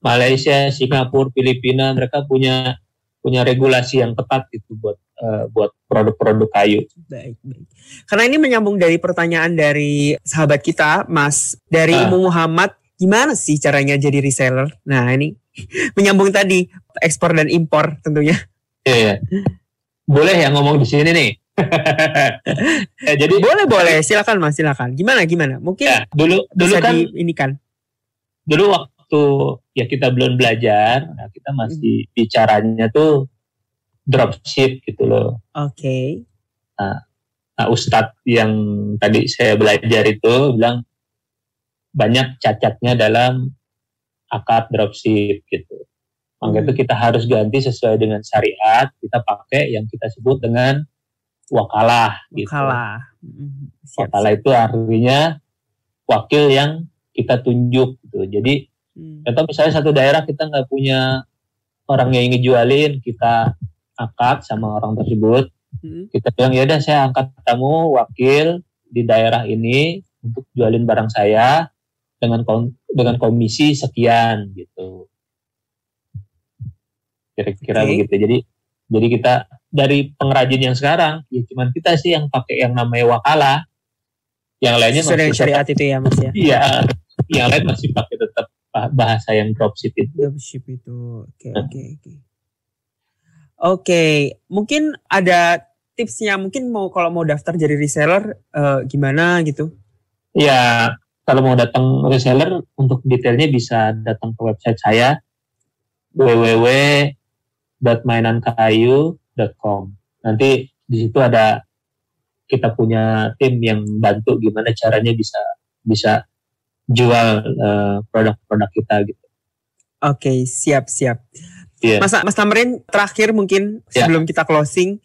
Malaysia, Singapura, Filipina mereka punya punya regulasi yang ketat gitu buat eh, buat produk-produk kayu. Baik, baik. Karena ini menyambung dari pertanyaan dari sahabat kita, Mas, dari Ah. Ibu Muhammad, gimana sih caranya jadi reseller? Nah, ini menyambung tadi ekspor dan impor tentunya. Iya, iya. Boleh ya ngomong di sini nih. Eh, jadi Boleh, boleh. Silakan, Mas, silakan. Gimana, gimana? Mungkin ya, dulu dulu kan di ini kan. dulu waktu ya kita belum belajar, nah kita masih bicaranya tuh dropship gitu loh. Oke. Nah, Ustadz yang tadi saya belajar itu bilang banyak cacatnya dalam akad dropship gitu. Maka Hmm. itu kita harus ganti sesuai dengan syariat, kita pakai yang kita sebut dengan wakalah gitu. Kalah. Mm, Siap, Wakalah itu artinya wakil yang kita tunjuk gitu. Jadi Hmm. atau misalnya satu daerah kita nggak punya orang yang ingin jualin, kita angkat sama orang tersebut. Hmm. Kita bilang ya udah saya angkat kamu wakil di daerah ini untuk jualin barang saya dengan kom- dengan komisi sekian gitu. Kira-kira Oke. begitu. Jadi jadi kita dari pengrajin yang sekarang ya cuman kita sih yang pakai yang namanya wakala. Yang lainnya dengan masih syariat itu ya mas ya. Iya, yang lain masih pakai tetap bah- bahasa yang dropship itu. Dropship itu. Oke oke oke. Oke, mungkin ada tipsnya mungkin mau kalau mau daftar jadi reseller eh, gimana gitu. Ya, kalau mau datang reseller untuk detailnya bisa datang ke website saya www.mainankayu.com. Nanti di situ ada kita punya tim yang bantu gimana caranya bisa bisa jual eh, produk-produk kita gitu. Oke, siap siap. Iya. Mas Mas Tamrin terakhir mungkin Ya. sebelum kita closing,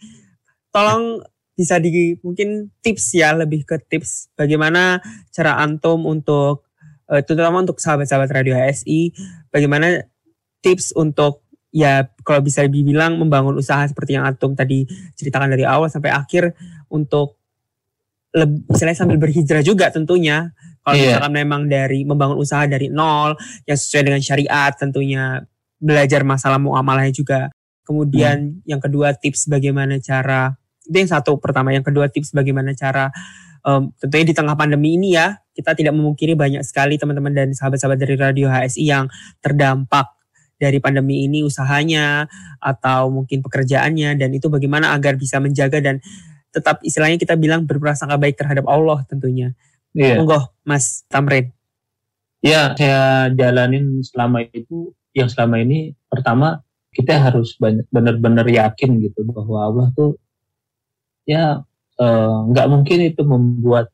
tolong bisa di mungkin tips ya lebih ke tips bagaimana cara antum untuk eh, terutama untuk sahabat-sahabat radio HSI, bagaimana tips untuk ya kalau bisa dibilang membangun usaha seperti yang antum tadi ceritakan dari awal sampai akhir untuk leb- misalnya sambil berhijrah juga tentunya. Kalau Iya. misalkan memang dari membangun usaha dari nol yang sesuai dengan syariat tentunya belajar masalah muamalahnya juga. Kemudian yang kedua tips bagaimana cara itu yang satu pertama. Yang kedua tips bagaimana cara em, tentunya di tengah pandemi ini ya kita tidak memungkiri banyak sekali teman-teman dan sahabat-sahabat dari radio HSI yang terdampak dari pandemi ini usahanya atau mungkin pekerjaannya dan itu bagaimana agar bisa menjaga dan tetap istilahnya kita bilang berprasangka baik terhadap Allah tentunya. Iya. Monggo Mas Tamrin. Ya, saya jalanin selama itu, yang selama ini pertama kita harus benar-benar yakin gitu bahwa Allah tuh ya eh, nggak mungkin itu membuat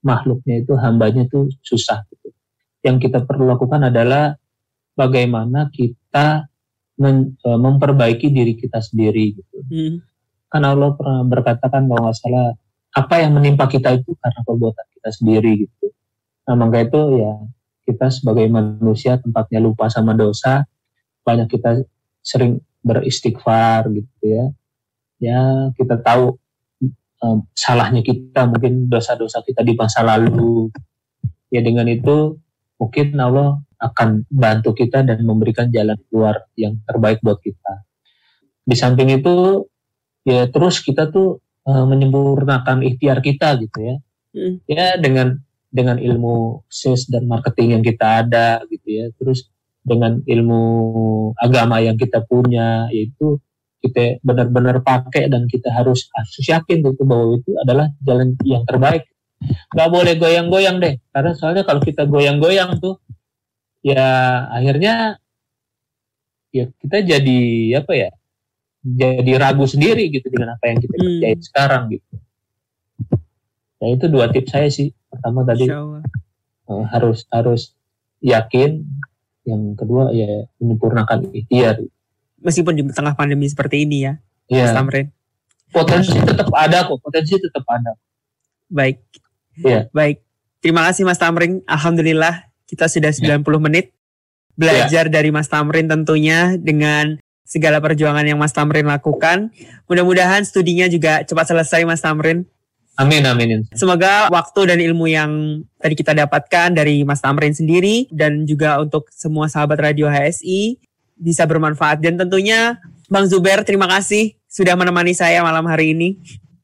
makhluknya itu hambanya itu susah gitu. Yang kita perlu lakukan adalah bagaimana kita men- eh, memperbaiki diri kita sendiri gitu. Hmm. Kan Allah pernah berkatakan kalau nggak salah apa yang menimpa kita itu karena perbuatan kita sendiri gitu. Nah maka itu ya kita sebagai manusia tempatnya lupa sama dosa, banyak kita sering beristighfar gitu ya. Ya kita tahu em, salahnya kita mungkin dosa-dosa kita di masa lalu. Ya dengan itu mungkin Allah akan bantu kita dan memberikan jalan keluar yang terbaik buat kita. Di samping itu ya terus kita tuh eh, menyempurnakan ikhtiar kita gitu ya. Hmm. Ya dengan dengan ilmu sales dan marketing yang kita ada gitu ya. Terus dengan ilmu agama yang kita punya yaitu kita benar-benar pakai dan kita harus harus yakin gitu bahwa itu adalah jalan yang terbaik. Nggak boleh goyang-goyang deh. Karena soalnya kalau kita goyang-goyang tuh ya akhirnya ya kita jadi apa ya? Jadi ragu sendiri gitu dengan apa yang kita Hmm. kerjain sekarang gitu. Ya itu dua tips saya sih. Pertama tadi eh, harus harus yakin. Yang kedua ya menyempurnakan ikhtiar. Meskipun di tengah pandemi seperti ini ya, Ya Mas Tamrin. potensi tetap ada kok. Potensi tetap ada. Baik. Iya. Baik. Terima kasih Mas Tamrin. Alhamdulillah kita sudah 90 menit belajar dari Mas Tamrin tentunya dengan segala perjuangan yang Mas Tamrin lakukan. Mudah-mudahan studinya juga cepat selesai Mas Tamrin. Amin amin. Semoga waktu dan ilmu yang tadi kita dapatkan dari Mas Tamrin sendiri dan juga untuk semua sahabat Radio HSI bisa bermanfaat dan tentunya Bang Zuber terima kasih sudah menemani saya malam hari ini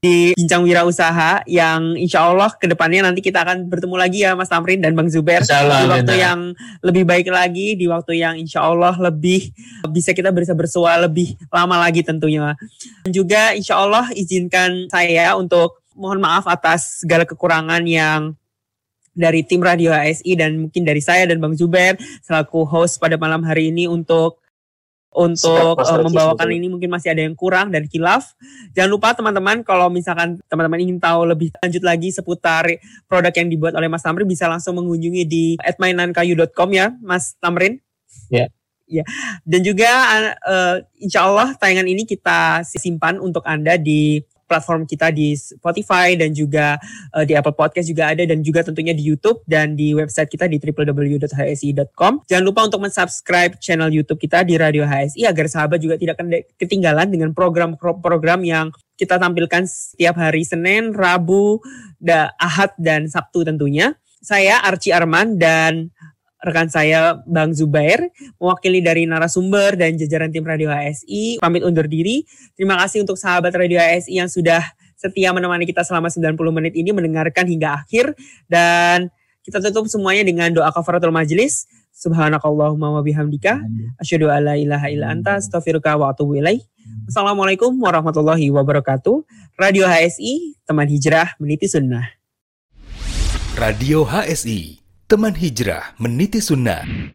di Bincang Wirausaha yang insya Allah ke depannya nanti kita akan bertemu lagi ya Mas Tamrin dan Bang Zuber Insyaallah, di waktu amin. yang lebih baik lagi di waktu yang insya Allah lebih bisa kita bisa bersua lebih lama lagi tentunya dan juga insya Allah izinkan saya untuk mohon maaf atas segala kekurangan yang dari tim Radio ASI dan mungkin dari saya dan Bang Zuber selaku host pada malam hari ini untuk untuk Rajis, membawakan ini mungkin masih ada yang kurang dan kilaf. Jangan lupa teman-teman kalau misalkan teman-teman ingin tahu lebih lanjut lagi seputar produk yang dibuat oleh Mas Tamrin bisa langsung mengunjungi di @mainankayu.com ya Mas Tamrin. Ya. Ya. Dan juga eh, insya Allah tayangan ini kita simpan untuk Anda di platform kita di Spotify dan juga uh, di Apple Podcast juga ada dan juga tentunya di YouTube dan di website kita di www.hsi.com. Jangan lupa untuk mensubscribe channel YouTube kita di Radio HSI agar sahabat juga tidak ketinggalan dengan program-program yang kita tampilkan setiap hari Senin, Rabu, da, Ahad dan Sabtu tentunya. Saya Archie Arman dan rekan saya Bang Zubair, mewakili dari narasumber dan jajaran tim Radio HSI, pamit undur diri. Terima kasih untuk sahabat Radio HSI yang sudah setia menemani kita selama 90 menit ini mendengarkan hingga akhir dan kita tutup semuanya dengan doa kafaratul majelis. Subhanakallahumma wa bihamdika asyhadu alla ilaha illa anta astaghfiruka wa atubu ilaih. Assalamualaikum warahmatullahi wabarakatuh. Radio HSI, teman hijrah meniti sunnah. Radio HSI teman hijrah meniti sunnah.